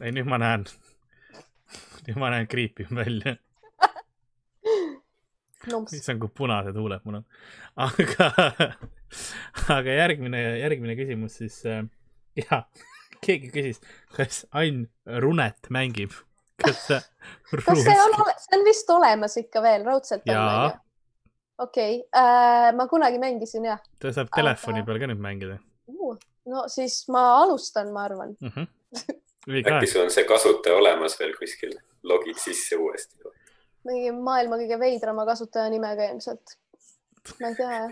ei, nüüd ma näen, nüüd ma näen kriipib välja, issand kui punased huuled mul on. aga, aga järgmine, järgmine küsimus siis äh,, ja keegi küsis, kas Ain Runet mängib, kas ta. kas see on, see on vist olemas ikka veel, raudselt on Jaa. onju? okei okay., ma kunagi mängisin jah ta saab Aga- telefoni peal ka nüüd mängida uh,. no siis ma alustan, ma arvan. mm. -hmm. äkki sul on see kasutaja olemas veel kuskil, logid sisse uuesti. mingi maailma kõige veidrama kasutajanimega ilmselt. ma ei tea,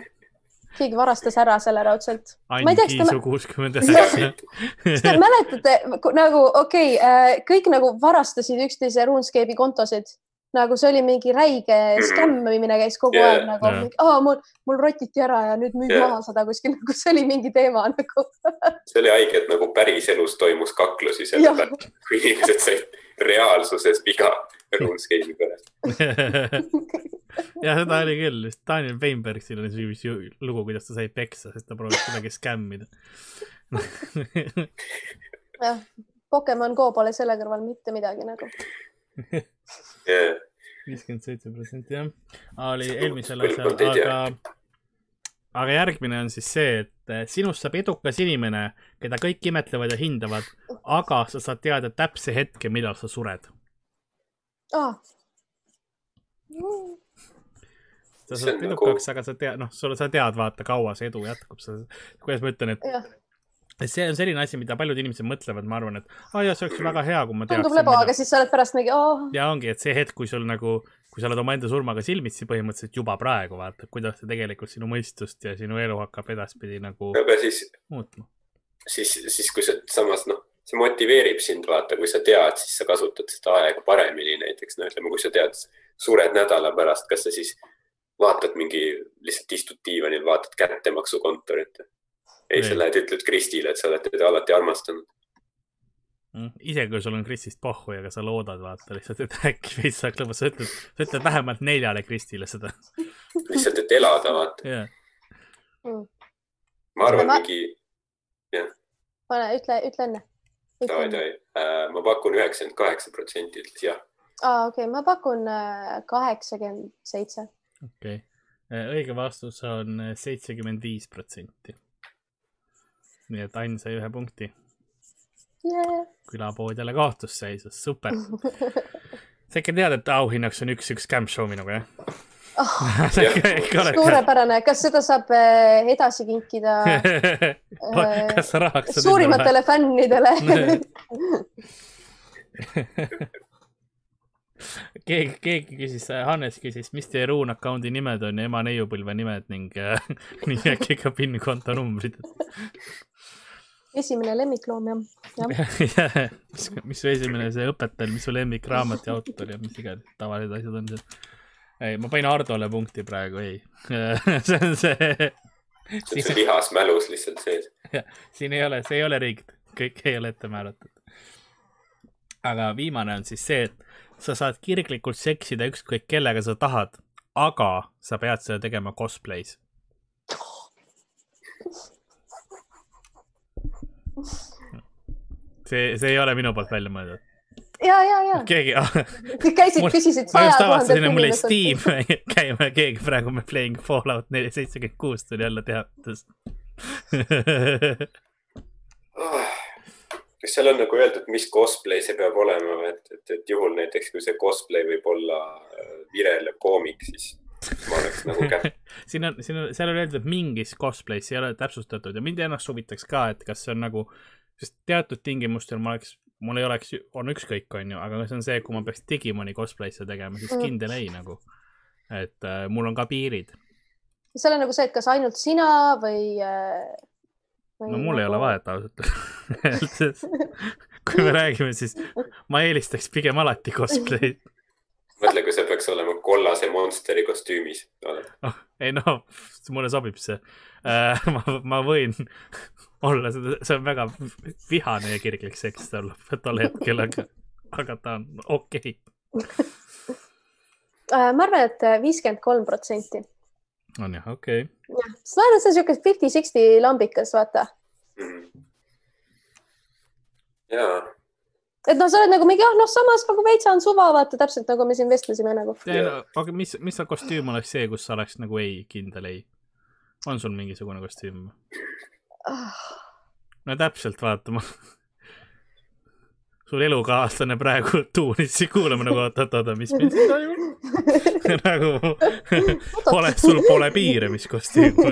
keegi varastas ära selle raudselt. Kiisu kuuskümmend üheksa. mäletate nagu okei okay,, kõik nagu varastasid üksteise RuneScape'i kontosid, nagu see oli mingi räige skämmimine käis kogu Jaa, aeg nagu yeah., mul, mul rotiti ära ja nüüd müüd Jaa. maha seda kuskil, nagu see oli mingi teema nagu. see oli haige, et nagu päriselus toimus kaklusi selle pealt, kui inimesed said reaalsuses viga RuneScape'i pärast. ja seda oli küll, just Daniel Weinbergil oli see vist lugu, kuidas ta sai peksa, sest ta proovis kuidagi skämmida. jah, Pokemon Go pole selle kõrval mitte midagi nagu. viiskümmend seitse protsenti jah, oli eelmisel asjal, aga, aga järgmine on siis see, et eh, sinust saab edukas inimene, keda kõik imetlevad ja hindavad, aga sa saad teada täpse hetke, millal sa sured. Ah. sa See saad on nagu- edukaks, aga sa tead, noh, sul, sa tead, vaata, kaua see edu jätkub, sa, kuidas ma ütlen, et jah, et see on selline asi, mida paljud inimesed mõtlevad, ma arvan, et aa jaa, see oleks väga hea, kui ma teaks. tundub lebo, aga siis sa oled pärast mingi oh,, ja ongi, et see hetk, kui sul nagu, kui sa oled omaenda surmaga silmitsi põhimõtteliselt juba praegu vaata, kuidas see tegelikult sinu mõistust ja sinu elu hakkab edaspidi nagu aga siis, muutma. siis, siis kui sa samas noh, see motiveerib sind, vaata, kui sa tead, siis sa kasutad seda aega paremini, näiteks no ütleme, kui sa tead, sured nädala pärast, kas sa siis vaatad mingi, lihtsalt istud diivanil, vaatad kättemaksukontorit. ei, sa Ei. lähed, ütled Kristile, et sa oled teda alati armastanud. Mm. isegi kui sul on Kristist pohhu ja ka sa loodad vaata lihtsalt, et äkki veits saaks lõpuks, sa ütled, sa ütled vähemalt neljale Kristile seda. lihtsalt, et elada, vaata. jah, ma arvan, Ma- mingi, pane, ütle, ütle enne. davai, davai, ma pakun üheksakümmend kaheksa protsenti ütles jah. aa, okei, ma pakun äh, kaheksakümmend seitse. okei okay.. õige vastus on seitsekümmend viis protsenti. nii et Ain sai ühe punkti. külapood jälle kaotusseisus, super. sa ikka tead, et auhinnaks on üks, üks scam show minuga jah? oled. suurepärane, kas seda saab äh, edasi kinkida äh, kas rahaks? suurimatele fännidele? keegi, keegi küsis, Hannes küsis, mis teie Ruun account'i nimed on ja ema neiupõlve nimed ning, ning äkki ka PIN-konto numbrid. esimene lemmikloom jah, jah. mis, mis su esimene see õpetaja, mis su lemmikraamat ja autor ja mis iganes tavalised asjad on seal. ei, ma panin Hardole punkti praegu, ei. see on see, see on see lihas mälus lihtsalt sees. siin ei ole, see ei ole rigged, kõik ei ole ette määratud. aga viimane on siis see, et sa saad kirglikult seksida ükskõik kellega sa tahad, aga sa pead seda tegema cosplay's. see, see ei ole minu poolt välja mõeldud. ja, ja, ja keegi, käisid, küsisid ma saja just avastasin, et mul jäi. Steam käima ja keegi praegu me playing Fallout neli seitsekümmend kuus tuli jälle teatas. kas seal on nagu öeldud, mis cosplay see peab olema et, et, et juhul näiteks, kui see cosplay võib olla äh, virelev koomik, siis ma oleks nagu kätt. siin on, siin on, seal on öeldud mingis cosplay's, ei ole täpsustatud ja mind ennast huvitaks ka, et kas see on nagu, sest teatud tingimustel ma oleks, mul ei oleks, on ükskõik, onju, aga see on see, kui ma peaks Digimoni cosplay'sse tegema, siis kindel ei nagu. et äh, mul on ka piirid, seal on nagu see, et kas ainult sina või, äh, või. no mul ei ole. vahet ausalt öeldes. kui me räägime, siis ma eelistaks pigem alati cosplay'd. mõtle, kui sa peaks olema kollase monsteri kostüümis. oh, ei noh, mulle sobib see äh,. ma, ma võin olla see on väga vihane ja kirglik seks tol, tol hetkel, aga, aga ta on okei okay. Äh, ma arvan, et viiskümmend kolm protsenti. on jah, okei okay.. et see on siuke fifty-sixty lambikas, vaata. Mhm. jaa, et noh, sa oled nagu mingi, ah noh, samas nagu veitsa on suva, vaata täpselt nagu me siin vestlesime nagu. No, aga mis, mis see kostüüm oleks see, kus sa oleks nagu ei, kindel ei? on sul mingisugune kostüüm? No täpselt, vaata ma. sul elukaaslane praegu tuunis, kuulame nagu oot, oot, oot, mis meil siin toimub. nagu pole, sul pole piire, mis kostüüm.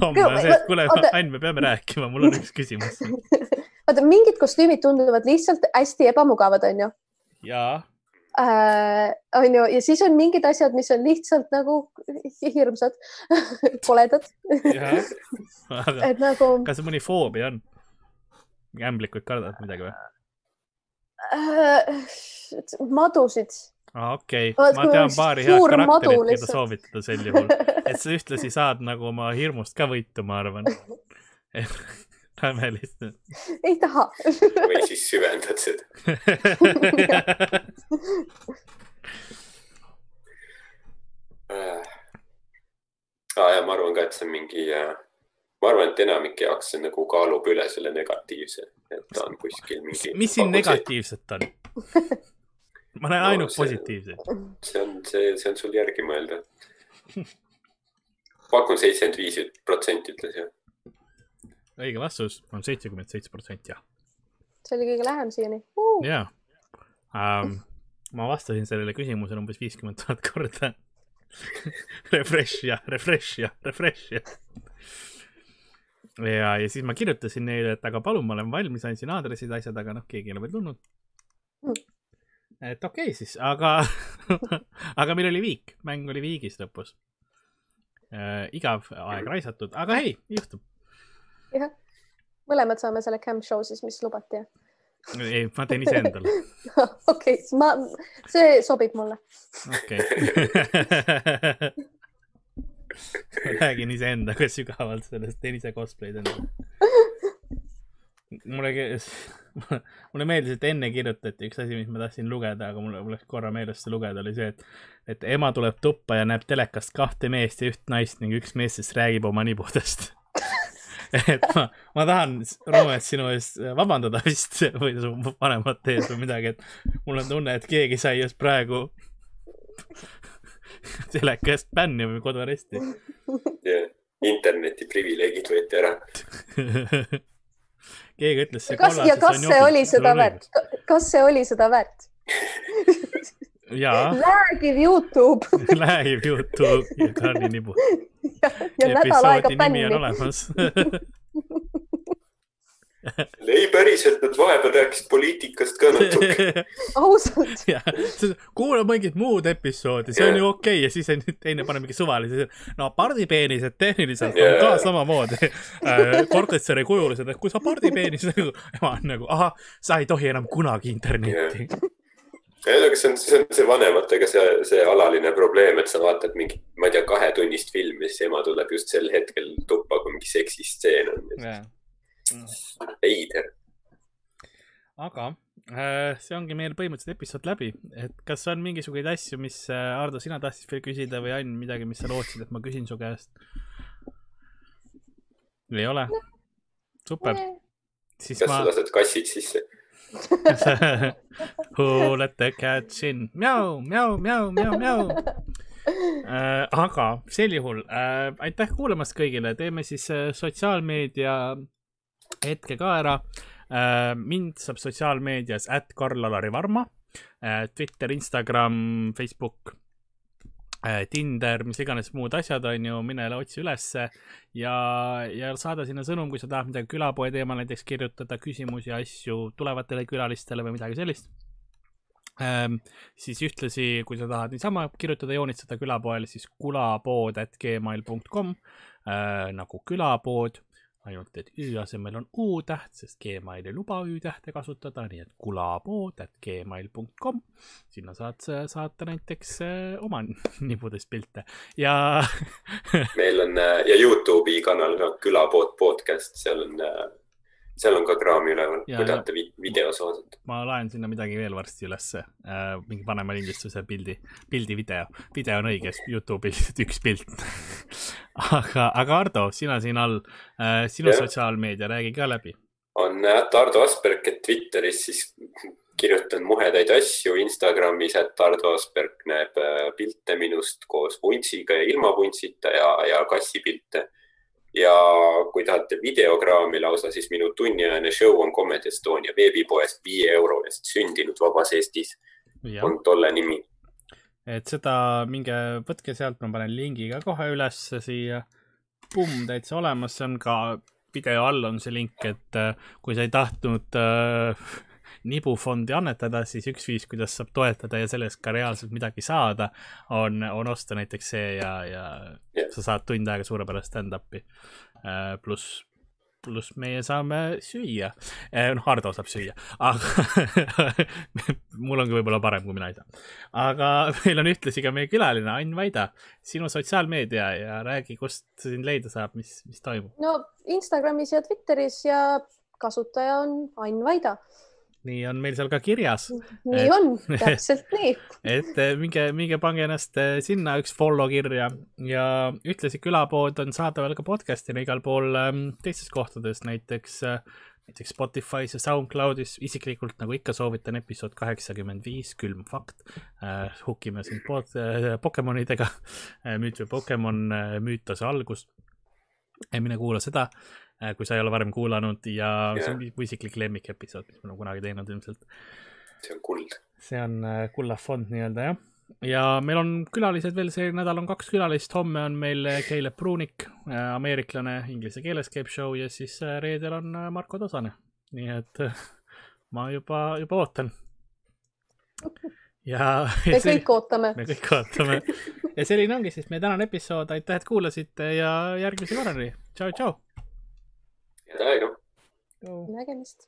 homme on see, et kuule Ain, me peame rääkima, mul on üks küsimus. vaata, mingid kostüümid tunduvad lihtsalt hästi ebamugavad, onju. jaa, onju, ja siis on mingid asjad, mis on lihtsalt nagu hirmsad, koledad, et nagu kas mõni foobia on? ämblikuid kardad midagi või? äh, madusid. aa, okei okay., ma tean paari head karakterit, keda soovitada sel juhul, et sa ühtlasi saad nagu oma hirmust ka võitu, ma arvan. Lähme lihtsalt. ei taha. või siis süvendad seda. aa ja ma arvan ka, et see on mingi, ma arvan, et enamike jaoks see nagu kaalub üle selle negatiivse, et ta on kuskil mingi. mis siin? negatiivset on? ma näen No ainult positiivseid. see on, see, see on sul järgi mõelda. pakun seitsekümmend viis protsenti ütles jah. Õige vastus on seitsekümmend seitse protsenti jah. see oli kõige lähem siiani uh.. jaa um,. ma vastasin sellele küsimusele umbes viiskümmend tuhat korda. Refresh ja refresh ja refresh ja. ja, ja siis ma kirjutasin neile, et aga palun, ma olen valmis, andsin aadressid, asjad, aga noh, keegi ei ole veel tulnud Mm. et okei okay, siis, aga, aga meil oli viik, mäng oli viigis lõpus äh,. igav aeg raisatud, aga hei, juhtub. jah, mõlemad saame selle cam show siis, mis lubati. ei, ma teen iseendale. okei, ma, see sobib mulle. okei. räägin iseendaga sügavalt sellest tenise cosplay'd endale. mulle, mulle meeldis, et enne kirjutati üks asi, mis ma tahtsin lugeda, aga mul läks korra meelest lugeda, oli see, et, et ema tuleb tuppa ja näeb telekast kahte meest ja üht naist ning üks mees siis räägib oma nibudest. et ma, ma tahan, Roomet, sinu eest vabandada vist või su vanemate ees või midagi, et mul on tunne, et keegi sai just praegu telekast bänni või koduaresti. interneti privileegid võeti ära. keegi ütles kas ja kas see oli seda väärt, kas see oli seda väärt? jaa, räägiv Youtube läheb Youtube ja Karli nibu. ja, ja nädal aega episoodi nimi on bänni. olemas. ei, päriselt, nad vahepeal rääkisid poliitikast ka natuke. ausalt, kuula mingit muud episoodi, see on ju okei okay. ja siis on teine paneb mingi suvalise, no pardipeenised tehniliselt on Jaa. ka samamoodi äh, Kortetseri kujulised, et kui sa pardipeenis nagu, ema on nagu, ahah, sa ei tohi enam kunagi internetti. ei, aga see on, see on see vanematega see, see alaline probleem, et sa vaatad mingit, ma ei tea, kahetunnist filmi, siis ema tuleb just sel hetkel tuppa, kui mingi seksistseen on. veider. aga äh, see ongi meil põhimõtteliselt episood läbi, et kas on mingisuguseid asju, mis äh, Ardo, sina tahtsid veel küsida või Ain midagi, mis sa lootsid, et ma küsin su käest? ei ole? super, siis kas ma sa lased kassid sisse? Who let the cat in? mjau, mjau, mjau, mjau, mjau. aga sel juhul äh, aitäh kuulamast kõigile, teeme siis äh, sotsiaalmeedia hetke ka ära äh,. mind saab sotsiaalmeedias at Karl-Alari Varma äh,, Twitter, Instagram, Facebook äh, Tinder, mis iganes muud asjad on ju, mine otsi ülesse ja, ja saada sinna sõnum, kui sa tahad midagi külapoe teemal näiteks kirjutada, küsimusi, asju tulevatele külalistele või midagi sellist ähm,. siis ühtlasi, kui sa tahad niisama kirjutada, joonistada külapoele, siis kulapood at gmail.com äh, nagu külapood, ainult et ü asemel on u täht, sest Gmail ei luba ü tähte kasutada, nii et kulapood at gmail.com. sinna saad sa saata näiteks äh, oma nibudest pilte ja meil on äh, ja Youtube'i kanal ka Külapood podcast, seal on, seal on ka kraami üleval, Ja, kui ja. tahate vi videos vaadata. ma laen sinna midagi veel varsti ülesse äh,, mingi paneme lindistuse pildi, pildi video, video on õige, Youtube'il lihtsalt üks pilt. aga, aga Ardo, sina siin all äh,, sinu Jah. sotsiaalmeedia, räägi ka läbi. on at Ardo Asperg, et Twitteris siis kirjutan muhedaid asju, Instagramis at Ardo Asperg näeb äh, pilte minust koos vuntsiga ja ilma vuntsita ja, ja kassipilte. Ja kui tahate videokraami lausa, siis minu tunniajane show on Comedy Estonia veebipoest viie euro eest sündinud vabas Eestis jah, on tolle nimi. et seda minge võtke sealt, ma panen lingi ka kohe ülesse siia. pumm, täitsa olemas, see on ka video all on see link, et äh, kui sa ei tahtnud äh, nibufondi annetada, siis üks viis, kuidas saab toetada ja sellest ka reaalselt midagi saada, on, on osta näiteks see ja, ja Jah. sa saad tund aega suurepärast stand-up'i äh,. pluss pluss meie saame süüa. noh, Hardo saab süüa, aga mul ongi võib-olla parem, kui mina ei saa. aga meil on ühtlasi ka meie külaline Ain Vaida, sinu sotsiaalmeedia ja räägi, kust sind leida saab, mis, mis toimub? no Instagramis ja Twitteris ja kasutaja on Ain Vaida nii on meil seal ka kirjas. nii et, on, täpselt nii. et eh, minge, minge pange ennast eh, sinna üks follow kirja ja ühtlasi külapood on saadaval ka podcast'ina igal pool ähm, teistes kohtades, näiteks äh, näiteks Spotify's ja SoundCloudis, isiklikult nagu ikka soovitan episood kaheksakümmend viis, külm fakt äh,. hukime sind pod, äh, Pokemonidega müüt või Pokemon müütose algus. mine kuula seda Äh, kui sa ei ole varem kuulanud ja yeah. see on mu isiklik lemmikepisood, mis me oleme kunagi teinud ilmselt. see on kuld. see on äh, kullafond nii-öelda jah. ja meil on külalised veel, see nädal on kaks külalist, homme on meil äh, Caleb Pruunik, ameeriklane, inglise keeles käib show ja siis reedel on Marko Tosane. nii et ma juba, juba ootan. ja. me kõik selline, ootame. me kõik ootame ja selline ongi siis meie tänane episood, aitäh, et kuulasite ja järgmise korrani. tšau, tšau head aega. nägemist.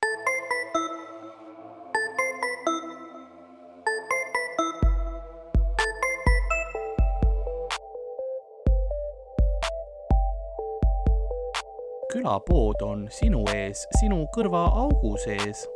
külapood on sinu ees, sinu kõrvaaugu sees